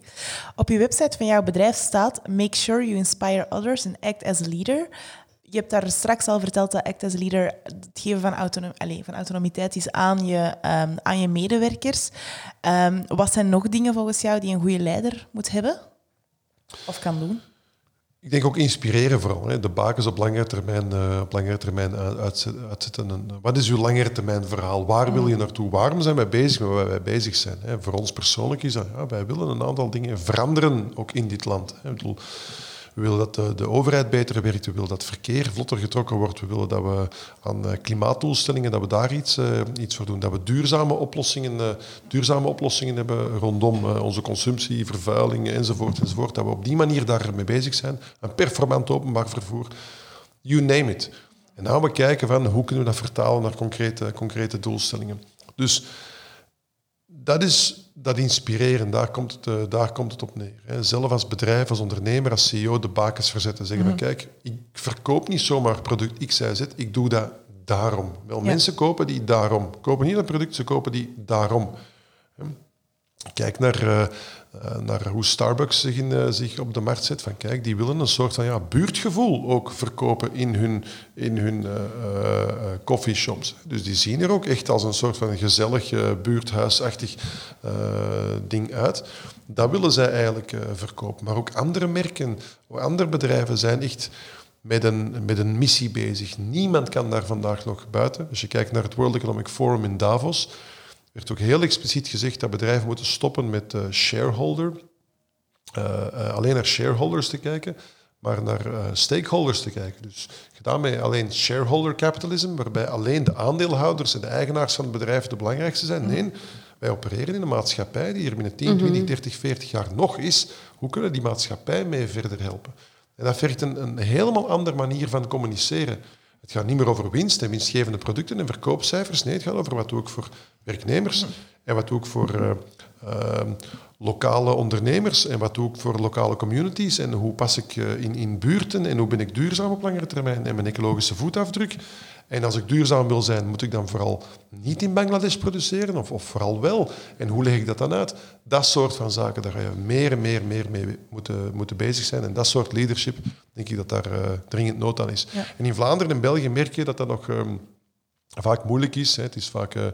Op je website van jouw bedrijf staat: Make sure you inspire others and act as a leader. Je hebt daar straks al verteld dat act as a leader het geven van, autonom van autonomiteit is aan je, um, aan je medewerkers. Um, wat zijn nog dingen volgens jou die een goede leider moet hebben of kan doen? Ik denk ook inspireren vooral. Hè. De bakens op langere termijn, uh, op langere termijn uitzetten. wat is uw langere termijn verhaal? Waar wil je mm. naartoe? Waarom zijn wij bezig met waar wij bezig zijn? Hè? Voor ons persoonlijk is dat, ja, wij willen een aantal dingen veranderen, ook in dit land. Hè. Ik bedoel, we willen dat de, de, overheid beter werkt. We willen dat verkeer vlotter getrokken wordt. We willen dat we aan uh, klimaatdoelstellingen dat we daar iets, uh, iets voor doen. Dat we duurzame oplossingen, uh, duurzame oplossingen hebben rondom onze consumptie, vervuiling enzovoort, enzovoort. Dat we op die manier daarmee bezig zijn. Een performant openbaar vervoer. You name it. En dan gaan we kijken van hoe kunnen we dat vertalen naar concrete, concrete doelstellingen. Dus dat is dat inspireren, daar komt het, uh, daar komt het op neer. Hè. Zelf als bedrijf, als ondernemer, als CEO de bakens verzetten. Zeggen mm kijk, ik verkoop niet zomaar product X, Y, Z, ik doe dat daarom. Wel, mensen kopen die daarom. Kopen niet een product, ze kopen die daarom. Kijk naar, uh, naar hoe Starbucks zich, in, uh, zich op de markt zet. Van, kijk, die willen een soort van ja, buurtgevoel ook verkopen in hun, in hun coffeeshops. Dus die zien er ook echt als een soort van gezellig buurthuisachtig ding uit. Dat willen zij eigenlijk verkopen. Maar ook andere merken, andere bedrijven zijn echt met een, met een missie bezig. Niemand kan daar vandaag nog buiten. Als je kijkt naar het World Economic Forum in Davos werd ook heel expliciet gezegd dat bedrijven moeten stoppen met uh, shareholder. Uh, alleen naar shareholders te kijken, maar naar stakeholders te kijken. Dus gedaan met alleen shareholder capitalism, waarbij alleen de aandeelhouders en de eigenaars van het bedrijf de belangrijkste zijn. Mhm. Nee, wij opereren in een maatschappij die er binnen 10, 20, 30, 40 jaar nog is. Hoe kunnen we die maatschappij mee verder helpen? En dat vergt een, een helemaal andere manier van communiceren. Het gaat niet meer over winst en winstgevende producten en verkoopcijfers. Nee, het gaat over wat doe ik voor werknemers en wat doe ik voor uh, uh, lokale ondernemers en wat doe ik voor lokale communities en hoe pas ik uh, in, in buurten en hoe ben ik duurzaam op langere termijn en mijn ecologische voetafdruk. En als ik duurzaam wil zijn, moet ik dan vooral niet in Bangladesh produceren of, of vooral wel? En hoe leg ik dat dan uit? Dat soort van zaken, daar ga je meer en meer, meer mee moeten, moeten bezig zijn. En dat soort leadership, denk ik dat daar uh, dringend nood aan is. En in Vlaanderen en België merk je dat dat nog um, vaak moeilijk is. Hè. Het is vaak... Uh,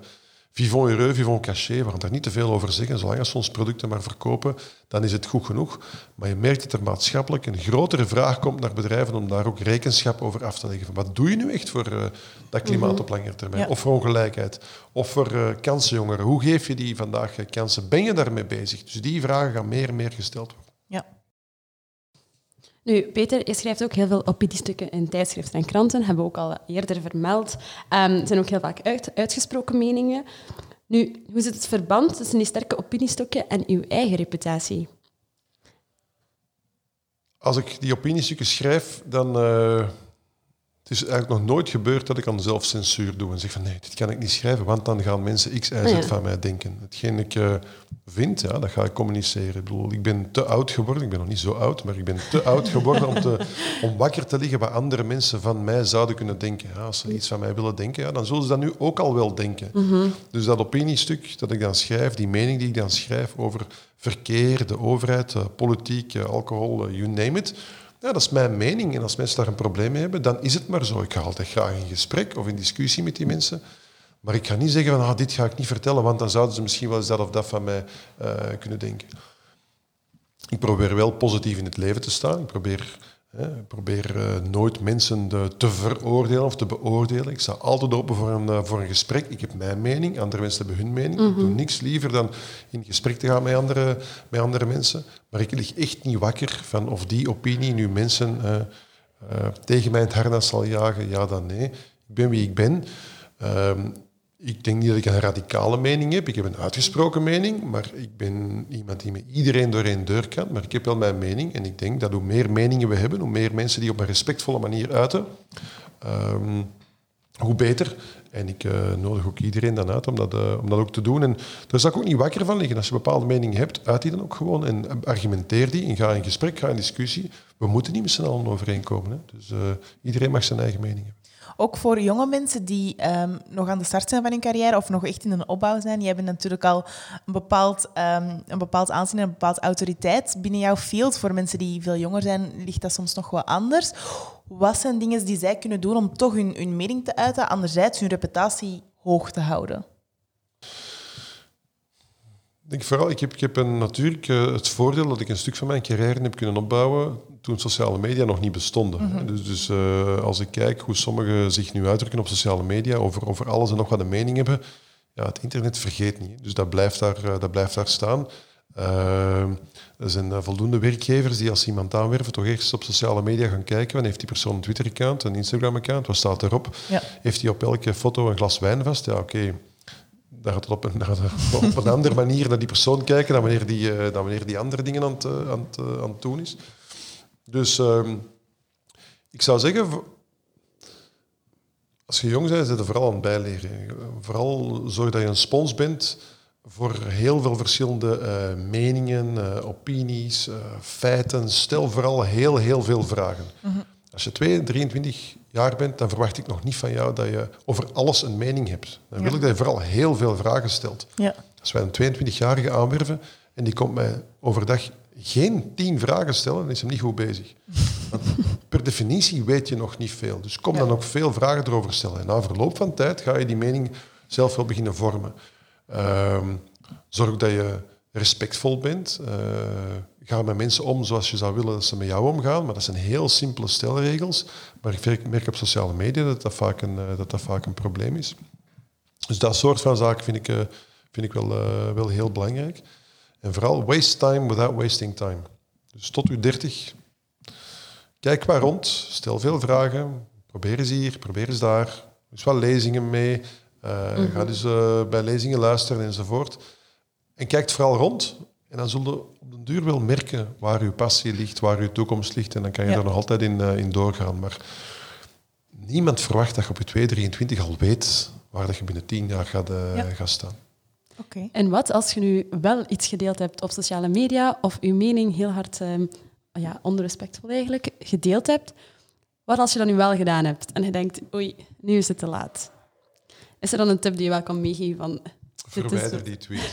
vivons heureux, vivons caché. We gaan daar niet te veel over zeggen. Zolang als we ons producten maar verkopen, dan is het goed genoeg. Maar je merkt dat er maatschappelijk een grotere vraag komt naar bedrijven om daar ook rekenschap over af te leggen. Van wat doe je nu echt voor uh, dat klimaat mhm. op lange termijn? Of voor ongelijkheid? Of voor uh, kansenjongeren? Hoe geef je die vandaag kansen? Ben je daarmee bezig? Dus die vragen gaan meer en meer gesteld worden. Nu, Peter, je schrijft ook heel veel opiniestukken in tijdschriften en kranten, hebben we ook al eerder vermeld. Um, zijn ook heel vaak uit, uitgesproken meningen. Nu, hoe zit het verband tussen die sterke opiniestukken en uw eigen reputatie? Als ik die opiniestukken schrijf, dan uh, het is eigenlijk nog nooit gebeurd dat ik aan zelfcensuur doe en zeg van nee, dit kan ik niet schrijven, want dan gaan mensen X, Y, Z van mij denken. Hetgeen ik uh, vind, ja, dat ga ik communiceren. Ik bedoel, ik ben te oud geworden, ik ben nog niet zo oud, maar ik ben te oud geworden om, te, om wakker te liggen wat andere mensen van mij zouden kunnen denken. Ja, als ze iets van mij willen denken, ja, dan zullen ze dat nu ook al wel denken. Mhm. Dus dat opiniestuk dat ik dan schrijf, die mening die ik dan schrijf over verkeer, de overheid, politiek, alcohol, you name it ja, dat is mijn mening. En als mensen daar een probleem mee hebben, dan is het maar zo. Ik ga altijd graag in gesprek of in discussie met die mensen. Maar ik ga niet zeggen van ah, dit ga ik niet vertellen, want dan zouden ze misschien wel eens dat of dat van mij uh, kunnen denken. Ik probeer wel positief in het leven te staan. Ik probeer ik probeer uh, nooit mensen de, te veroordelen of te beoordelen. Ik sta altijd open voor een, uh, voor een gesprek. Ik heb mijn mening, andere mensen hebben hun mening. Ik doe mhm. niks liever dan in gesprek te gaan met andere, met andere mensen. Maar ik lig echt niet wakker van of die opinie nu mensen uh, tegen mij het harnas zal jagen, ja dan nee. Ik ben wie ik ben. Ik denk niet dat ik een radicale mening heb. Ik heb een uitgesproken mening, maar ik ben iemand die met iedereen door één deur kan. Maar ik heb wel mijn mening en ik denk dat hoe meer meningen we hebben, hoe meer mensen die op een respectvolle manier uiten, ehm, hoe beter. En ik uh, nodig ook iedereen dan uit om dat, uh, om dat ook te doen. En daar zou ik ook niet wakker van liggen. Als je een bepaalde mening hebt, uit die dan ook gewoon en argumenteer die en ga in gesprek, ga in discussie. We moeten niet met z'n allen overeenkomen. Hè. Dus uh, iedereen mag zijn eigen mening hebben. Ook voor jonge mensen die um, nog aan de start zijn van hun carrière of nog echt in een opbouw zijn. Je hebt natuurlijk al een bepaald, um, een bepaald aanzien en een bepaald autoriteit. Binnen jouw field, voor mensen die veel jonger zijn, ligt dat soms nog wat anders. Wat zijn dingen die zij kunnen doen om toch hun, hun mening te uiten, anderzijds hun reputatie hoog te houden? Ik denk vooral, ik heb, ik heb een, natuurlijk uh, het voordeel dat ik een stuk van mijn carrière heb kunnen opbouwen toen sociale media nog niet bestonden. Mhm. Dus, dus uh, als ik kijk hoe sommigen zich nu uitdrukken op sociale media over, over alles en nog wat een mening hebben, ja, het internet vergeet niet. Dus dat blijft daar, uh, dat blijft daar staan. er zijn voldoende werkgevers die als iemand aanwerven toch eerst op sociale media gaan kijken. Want heeft die persoon een Twitter-account, een Instagram-account? Wat staat erop? Ja. Heeft hij op elke foto een glas wijn vast? Ja, oké daar gaat het op een, op een andere manier naar die persoon kijken dan wanneer die, uh, dan wanneer die andere dingen aan het, uh, aan het, uh, aan het doen is. Dus um, ik zou zeggen, als je jong bent, zit je vooral aan het bijleren. Vooral zorg dat je een spons bent voor heel veel verschillende meningen, opinies, feiten. Stel vooral heel, heel veel vragen. Mm -hmm. Als je 2, 23 jaar bent, dan verwacht ik nog niet van jou dat je over alles een mening hebt. Dan wil ik dat je vooral heel veel vragen stelt. Ja. Als wij een 22-jarige aanwerven en die komt mij overdag geen tien vragen stellen, dan is hem niet goed bezig. Want per definitie weet je nog niet veel. Dus kom dan ook veel vragen erover stellen. En na verloop van tijd ga je die mening zelf wel beginnen vormen. Uh, zorg dat je respectvol bent. Uh, ga met mensen om zoals je zou willen dat ze met jou omgaan. Maar dat zijn heel simpele stelregels. Maar ik merk op sociale media dat dat vaak een, eh, dat dat vaak een probleem is. Dus dat soort van zaken vind ik, uh, vind ik wel, uh, wel heel belangrijk. En vooral waste time without wasting time. Dus tot u 30. Kijk maar rond, stel veel vragen. Probeer eens hier, probeer eens daar. Dus wel lezingen mee. Uh, mm -hmm. Ga dus bij lezingen luisteren enzovoort. En kijk vooral rond. En dan zul je op den duur wel merken waar uw passie ligt, waar uw toekomst ligt. En dan kan je ja. daar nog altijd in, uh, in doorgaan. Maar niemand verwacht dat je op je 223 al weet waar dat je binnen 10 jaar gaat, uh, ja. gaat staan. Okay. En wat als je nu wel iets gedeeld hebt op sociale media of je mening heel hard, um, ja, onrespectvol eigenlijk, gedeeld hebt? Wat als je dat nu wel gedaan hebt en je denkt, oei, nu is het te laat? Is er dan een tip die je wel kan meegeven van Verwijder die tweet.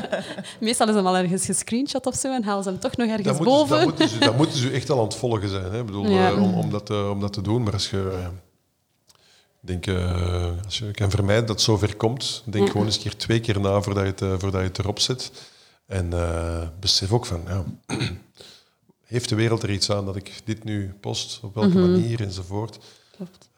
Meestal is hem al ergens gescreenshot of zo en halen ze hem toch nog ergens boven. Dan moeten, ze, dan moeten ze echt al aan het volgen zijn hè? Ik bedoel, ja. uh, om, om, dat, uh, om dat te doen. Maar als je... Uh, denk, uh, als je kan vermijden dat het zover komt, denk gewoon eens een keer twee keer na voordat je het, voordat je het erop zet. En besef ook van, ja, heeft de wereld er iets aan dat ik dit nu post, op welke mm -hmm. manier enzovoort. Klopt.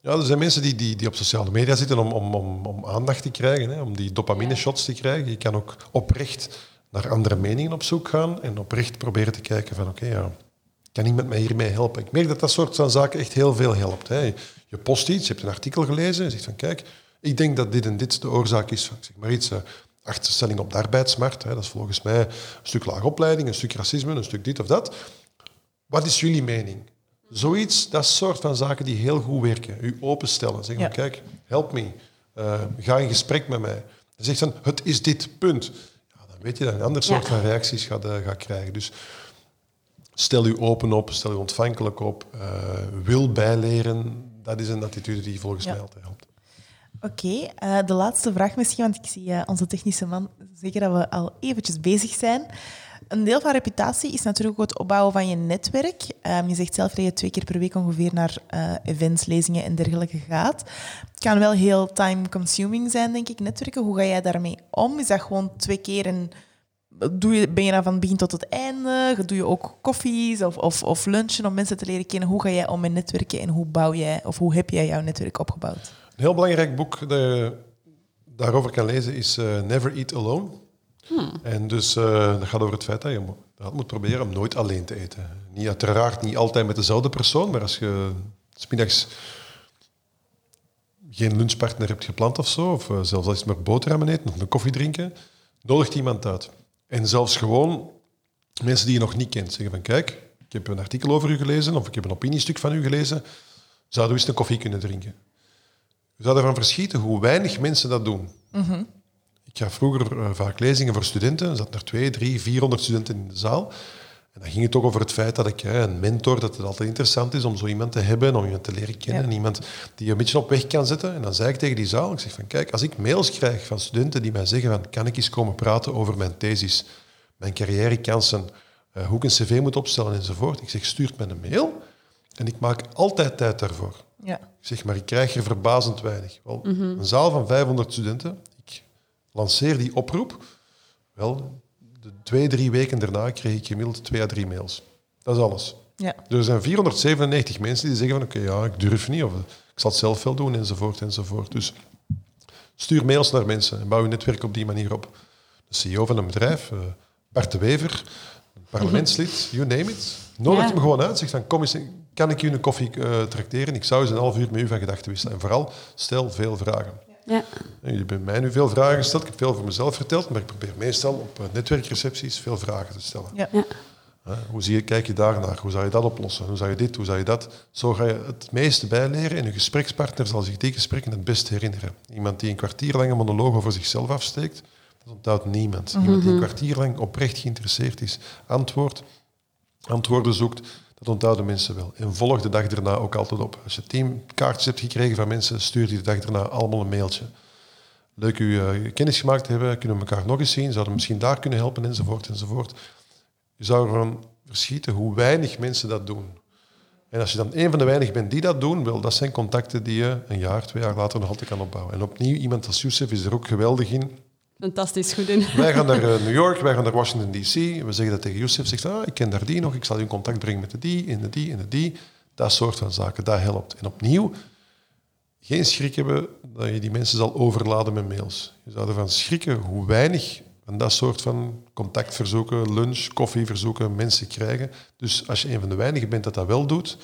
Ja, er zijn mensen die, die, die op sociale media zitten om, om, om, om aandacht te krijgen, hè, om die dopamine shots te krijgen. Je kan ook oprecht naar andere meningen op zoek gaan en oprecht proberen te kijken van oké, ja, kan iemand mij hiermee helpen? Ik merk dat dat soort van zaken echt heel veel helpt. Hè. Je post iets, je hebt een artikel gelezen en zegt van kijk, ik denk dat dit en dit de oorzaak is van zeg maar iets, uh, achterstelling op de arbeidsmarkt. Hè. Dat is volgens mij een stuk lage opleiding, een stuk racisme, een stuk dit of dat. Wat is jullie mening? Zoiets, dat soort van zaken die heel goed werken. U openstellen. Zeggen ja. kijk, help me. Uh, ga in gesprek met mij. Dan zegt dan, het is dit, punt. Ja, dan weet je dat je een ander soort ja. van reacties gaat, uh, gaat krijgen. Dus stel u open op, stel u ontvankelijk op. Uh, wil bijleren, dat is een attitude die volgens mij altijd helpt. Oké, okay, de laatste vraag misschien, want ik zie onze technische man zeggen dat we al eventjes bezig zijn. Een deel van reputatie is natuurlijk ook het opbouwen van je netwerk. Um, je zegt zelf dat je twee keer per week ongeveer naar uh, events, lezingen en dergelijke gaat. Het kan wel heel time-consuming zijn, denk ik, netwerken. Hoe ga jij daarmee om? Is dat gewoon twee keer en doe je, ben je dan van het begin tot het einde? Doe je ook koffies of, of, of lunchen om mensen te leren kennen? Hoe ga jij om met netwerken en hoe bouw jij of hoe heb jij jouw netwerk opgebouwd? Een heel belangrijk boek dat je daarover kan lezen is uh, Never Eat Alone Hmm. En dus uh, dat gaat over het feit dat je dat moet proberen om nooit alleen te eten. Niet, uiteraard niet altijd met dezelfde persoon, maar als je smiddags geen lunchpartner hebt gepland of zo, of uh, zelfs als je maar boterhammen eet of een koffie drinken, nodigt iemand uit. En zelfs gewoon mensen die je nog niet kent zeggen van kijk, ik heb een artikel over u gelezen of ik heb een opiniestuk van u gelezen, zouden we eens een koffie kunnen drinken? Je zou ervan verschieten hoe weinig mensen dat doen. Mm -hmm. Ik gaf vroeger uh, vaak lezingen voor studenten. Er zaten er twee, drie, vierhonderd studenten in de zaal. En dan ging het toch over het feit dat ik een mentor, dat het altijd interessant is om zo iemand te hebben, om iemand te leren kennen. Ja. Iemand die je een beetje op weg kan zetten. En dan zei ik tegen die zaal, ik zeg van kijk, als ik mails krijg van studenten die mij zeggen van kan ik eens komen praten over mijn thesis, mijn carrièrekansen, uh, hoe ik een cv moet opstellen enzovoort. Ik zeg stuurt me een mail en ik maak altijd tijd daarvoor. Ja. Ik zeg maar, ik krijg er verbazend weinig. Wel, mm -hmm. Een zaal van 500 studenten, lanceer die oproep. Wel, de twee, drie weken daarna kreeg ik gemiddeld twee à drie mails. Dat is alles. Ja. Er zijn 497 mensen die zeggen van oké, okay, ja, ik durf niet, of ik zal het zelf wel doen, enzovoort, enzovoort. Dus stuur mails naar mensen en bouw je netwerk op die manier op. De CEO van een bedrijf, uh, Bart de Wever, parlementslid, you name it. Nodig ja. hem gewoon uit. Zegt van, kom eens, kan ik u een koffie uh, tracteren? Ik zou eens een half uur met u van gedachten wisselen. En vooral, stel veel vragen. Ja. Jullie hebben mij nu veel vragen gesteld. Ik heb veel over mezelf verteld, maar ik probeer meestal op netwerkrecepties veel vragen te stellen. Ja. ja. Hoe zie je, kijk je daarnaar? Hoe zou je dat oplossen? Hoe zou je dit? Hoe zou je dat? Zo ga je het meeste bijleren en je gesprekspartner zal zich die gesprekken het best herinneren. Iemand die een kwartier lang een monoloog over zichzelf afsteekt, dat onthoudt niemand. Mm -hmm. Iemand die een kwartier lang oprecht geïnteresseerd is, antwoord, antwoorden zoekt, dat onthouden mensen wel. En volg de dag erna ook altijd op. Als je teamkaartjes hebt gekregen van mensen, stuur die de dag erna allemaal een mailtje. Leuk u uh, kennis gemaakt te hebben, kunnen we elkaar nog eens zien, zouden we misschien daar kunnen helpen, enzovoort, enzovoort. Je zou ervan verschieten hoe weinig mensen dat doen. En als je dan een van de weinigen bent die dat doen, wel, dat zijn contacten die je een jaar, twee jaar later nog altijd kan opbouwen. En opnieuw, iemand als Youssef is er ook geweldig in. Fantastisch goed in. Wij gaan naar uh, New York, wij gaan naar Washington DC. We zeggen dat tegen Youssef. Zegt, ah, ik ken daar die nog, ik zal je in contact brengen met de die, en de die, en de die. Dat soort van zaken, dat helpt. En opnieuw, geen schrik hebben dat je die mensen zal overladen met mails. Je zou ervan schrikken hoe weinig van dat soort van contactverzoeken, lunch, koffieverzoeken mensen krijgen. Dus als je een van de weinigen bent dat dat wel doet,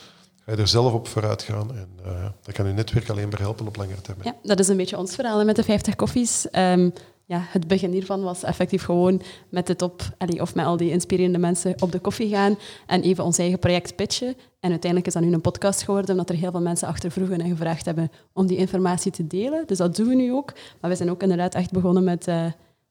ga je er zelf op vooruit gaan. En uh, dat kan je netwerk alleen maar helpen op langere termijn. Ja, dat is een beetje ons verhaal met de 50 koffies. Um, ja, het begin hiervan was effectief gewoon met de top, of met al die inspirerende mensen op de koffie gaan en even ons eigen project pitchen. En uiteindelijk is dat nu een podcast geworden, omdat er heel veel mensen achter vroegen en gevraagd hebben om die informatie te delen. Dus dat doen we nu ook. Maar we zijn ook inderdaad echt begonnen met uh,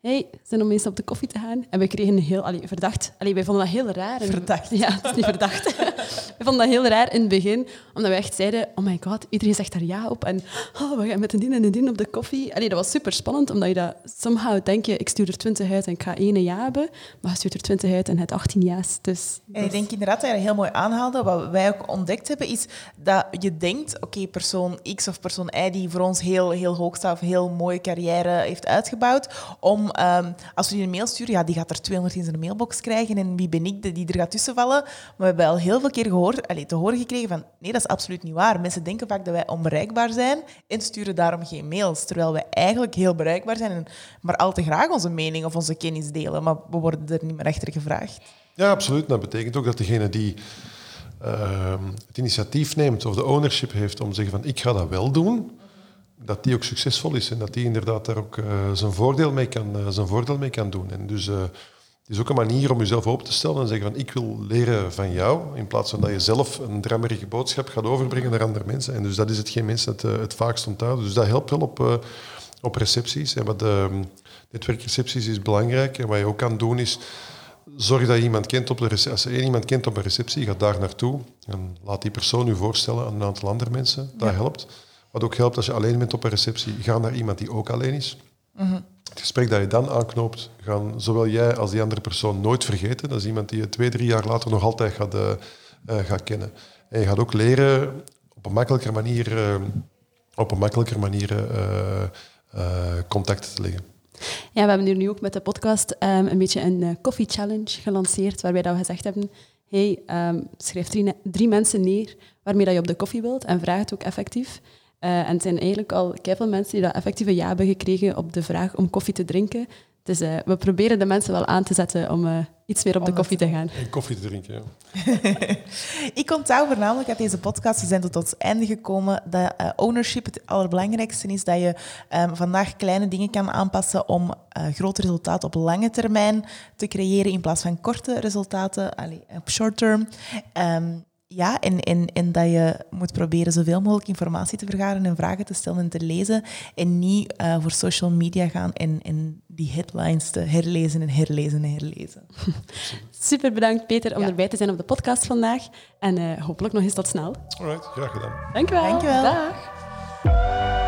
hey, zijn om eens op de koffie te gaan. En we kregen een heel, allee, verdacht. Allee, wij vonden dat heel raar. En, verdacht. Ja, het is niet verdacht. we vonden dat heel raar in het begin, omdat we echt zeiden, oh my god, iedereen zegt daar ja op. En oh, we gaan met een dien en een dien op de koffie. Allee, dat was super spannend, omdat je dat somehow denk je, ik stuur er 20 uit en ik ga één ja hebben. Maar je stuurt er 20 uit en het 18 ja's. Dus en ik denk inderdaad dat je dat heel mooi aanhaalde. Wat wij ook ontdekt hebben, is dat je denkt, oké, persoon X of persoon Y die voor ons heel, heel hoog staat of heel mooie carrière heeft uitgebouwd, om Ehm, als we die een mail sturen, ja, die gaat er 200 in zijn mailbox krijgen en wie ben ik die er gaat tussen vallen? Maar we hebben al heel veel keer gehoord, allez, te horen gekregen van nee, dat is absoluut niet waar. Mensen denken vaak dat wij onbereikbaar zijn en sturen daarom geen mails, terwijl wij eigenlijk heel bereikbaar zijn en maar al te graag onze mening of onze kennis delen, maar we worden er niet meer achter gevraagd. Ja, absoluut. Dat betekent ook dat degene die uh, het initiatief neemt of de ownership heeft om te zeggen van ik ga dat wel doen, dat die ook succesvol is en dat die inderdaad daar ook uh, zijn, voordeel mee kan, uh, zijn voordeel mee kan doen. En dus uh, het is ook een manier om jezelf open te stellen en zeggen van ik wil leren van jou, in plaats van dat je zelf een drammerige boodschap gaat overbrengen naar andere mensen. En dus dat is hetgeen mensen het, het vaakst onthouden. Dus dat helpt wel op, op recepties. En wat de netwerkrecepties is belangrijk. En wat je ook kan doen is zorg dat je iemand kent op de receptie. Als je één iemand kent op een receptie, ga daar naartoe en laat die persoon u voorstellen aan een aantal andere mensen. Dat ja. helpt. Wat ook helpt als je alleen bent op een receptie, ga naar iemand die ook alleen is. Mhm. Het gesprek dat je dan aanknoopt, gaan zowel jij als die andere persoon nooit vergeten. Dat is iemand die je twee, drie jaar later nog altijd gaat, uh, gaat kennen. En je gaat ook leren op een makkelijker manier, uh, op een makkelijker manier contact te leggen. Ja, we hebben hier nu ook met de podcast um, een beetje een coffee challenge gelanceerd, waarbij dat we gezegd hebben, hey, um, schrijf drie, drie mensen neer waarmee dat je op de koffie wilt en vraag het ook effectief. Uh, en het zijn eigenlijk al veel mensen die dat effectieve ja hebben gekregen op de vraag om koffie te drinken. Dus uh, we proberen de mensen wel aan te zetten om uh, iets meer op de koffie te gaan. En koffie te drinken, ja. Ik onthoud voornamelijk uit deze podcast, we zijn tot het einde gekomen, dat ownership het allerbelangrijkste is. Dat je um, vandaag kleine dingen kan aanpassen om grote resultaten op lange termijn te creëren in plaats van korte resultaten allee, op short term. Um, ja, en, en, en dat je moet proberen zoveel mogelijk informatie te vergaren en vragen te stellen en te lezen. En niet uh, voor social media gaan en, en die headlines te herlezen en herlezen en herlezen. Super bedankt, Peter, om ja. erbij te zijn op de podcast vandaag. En uh, hopelijk nog eens tot snel. Alright, graag gedaan. Dank je wel. Dank je wel. Dag.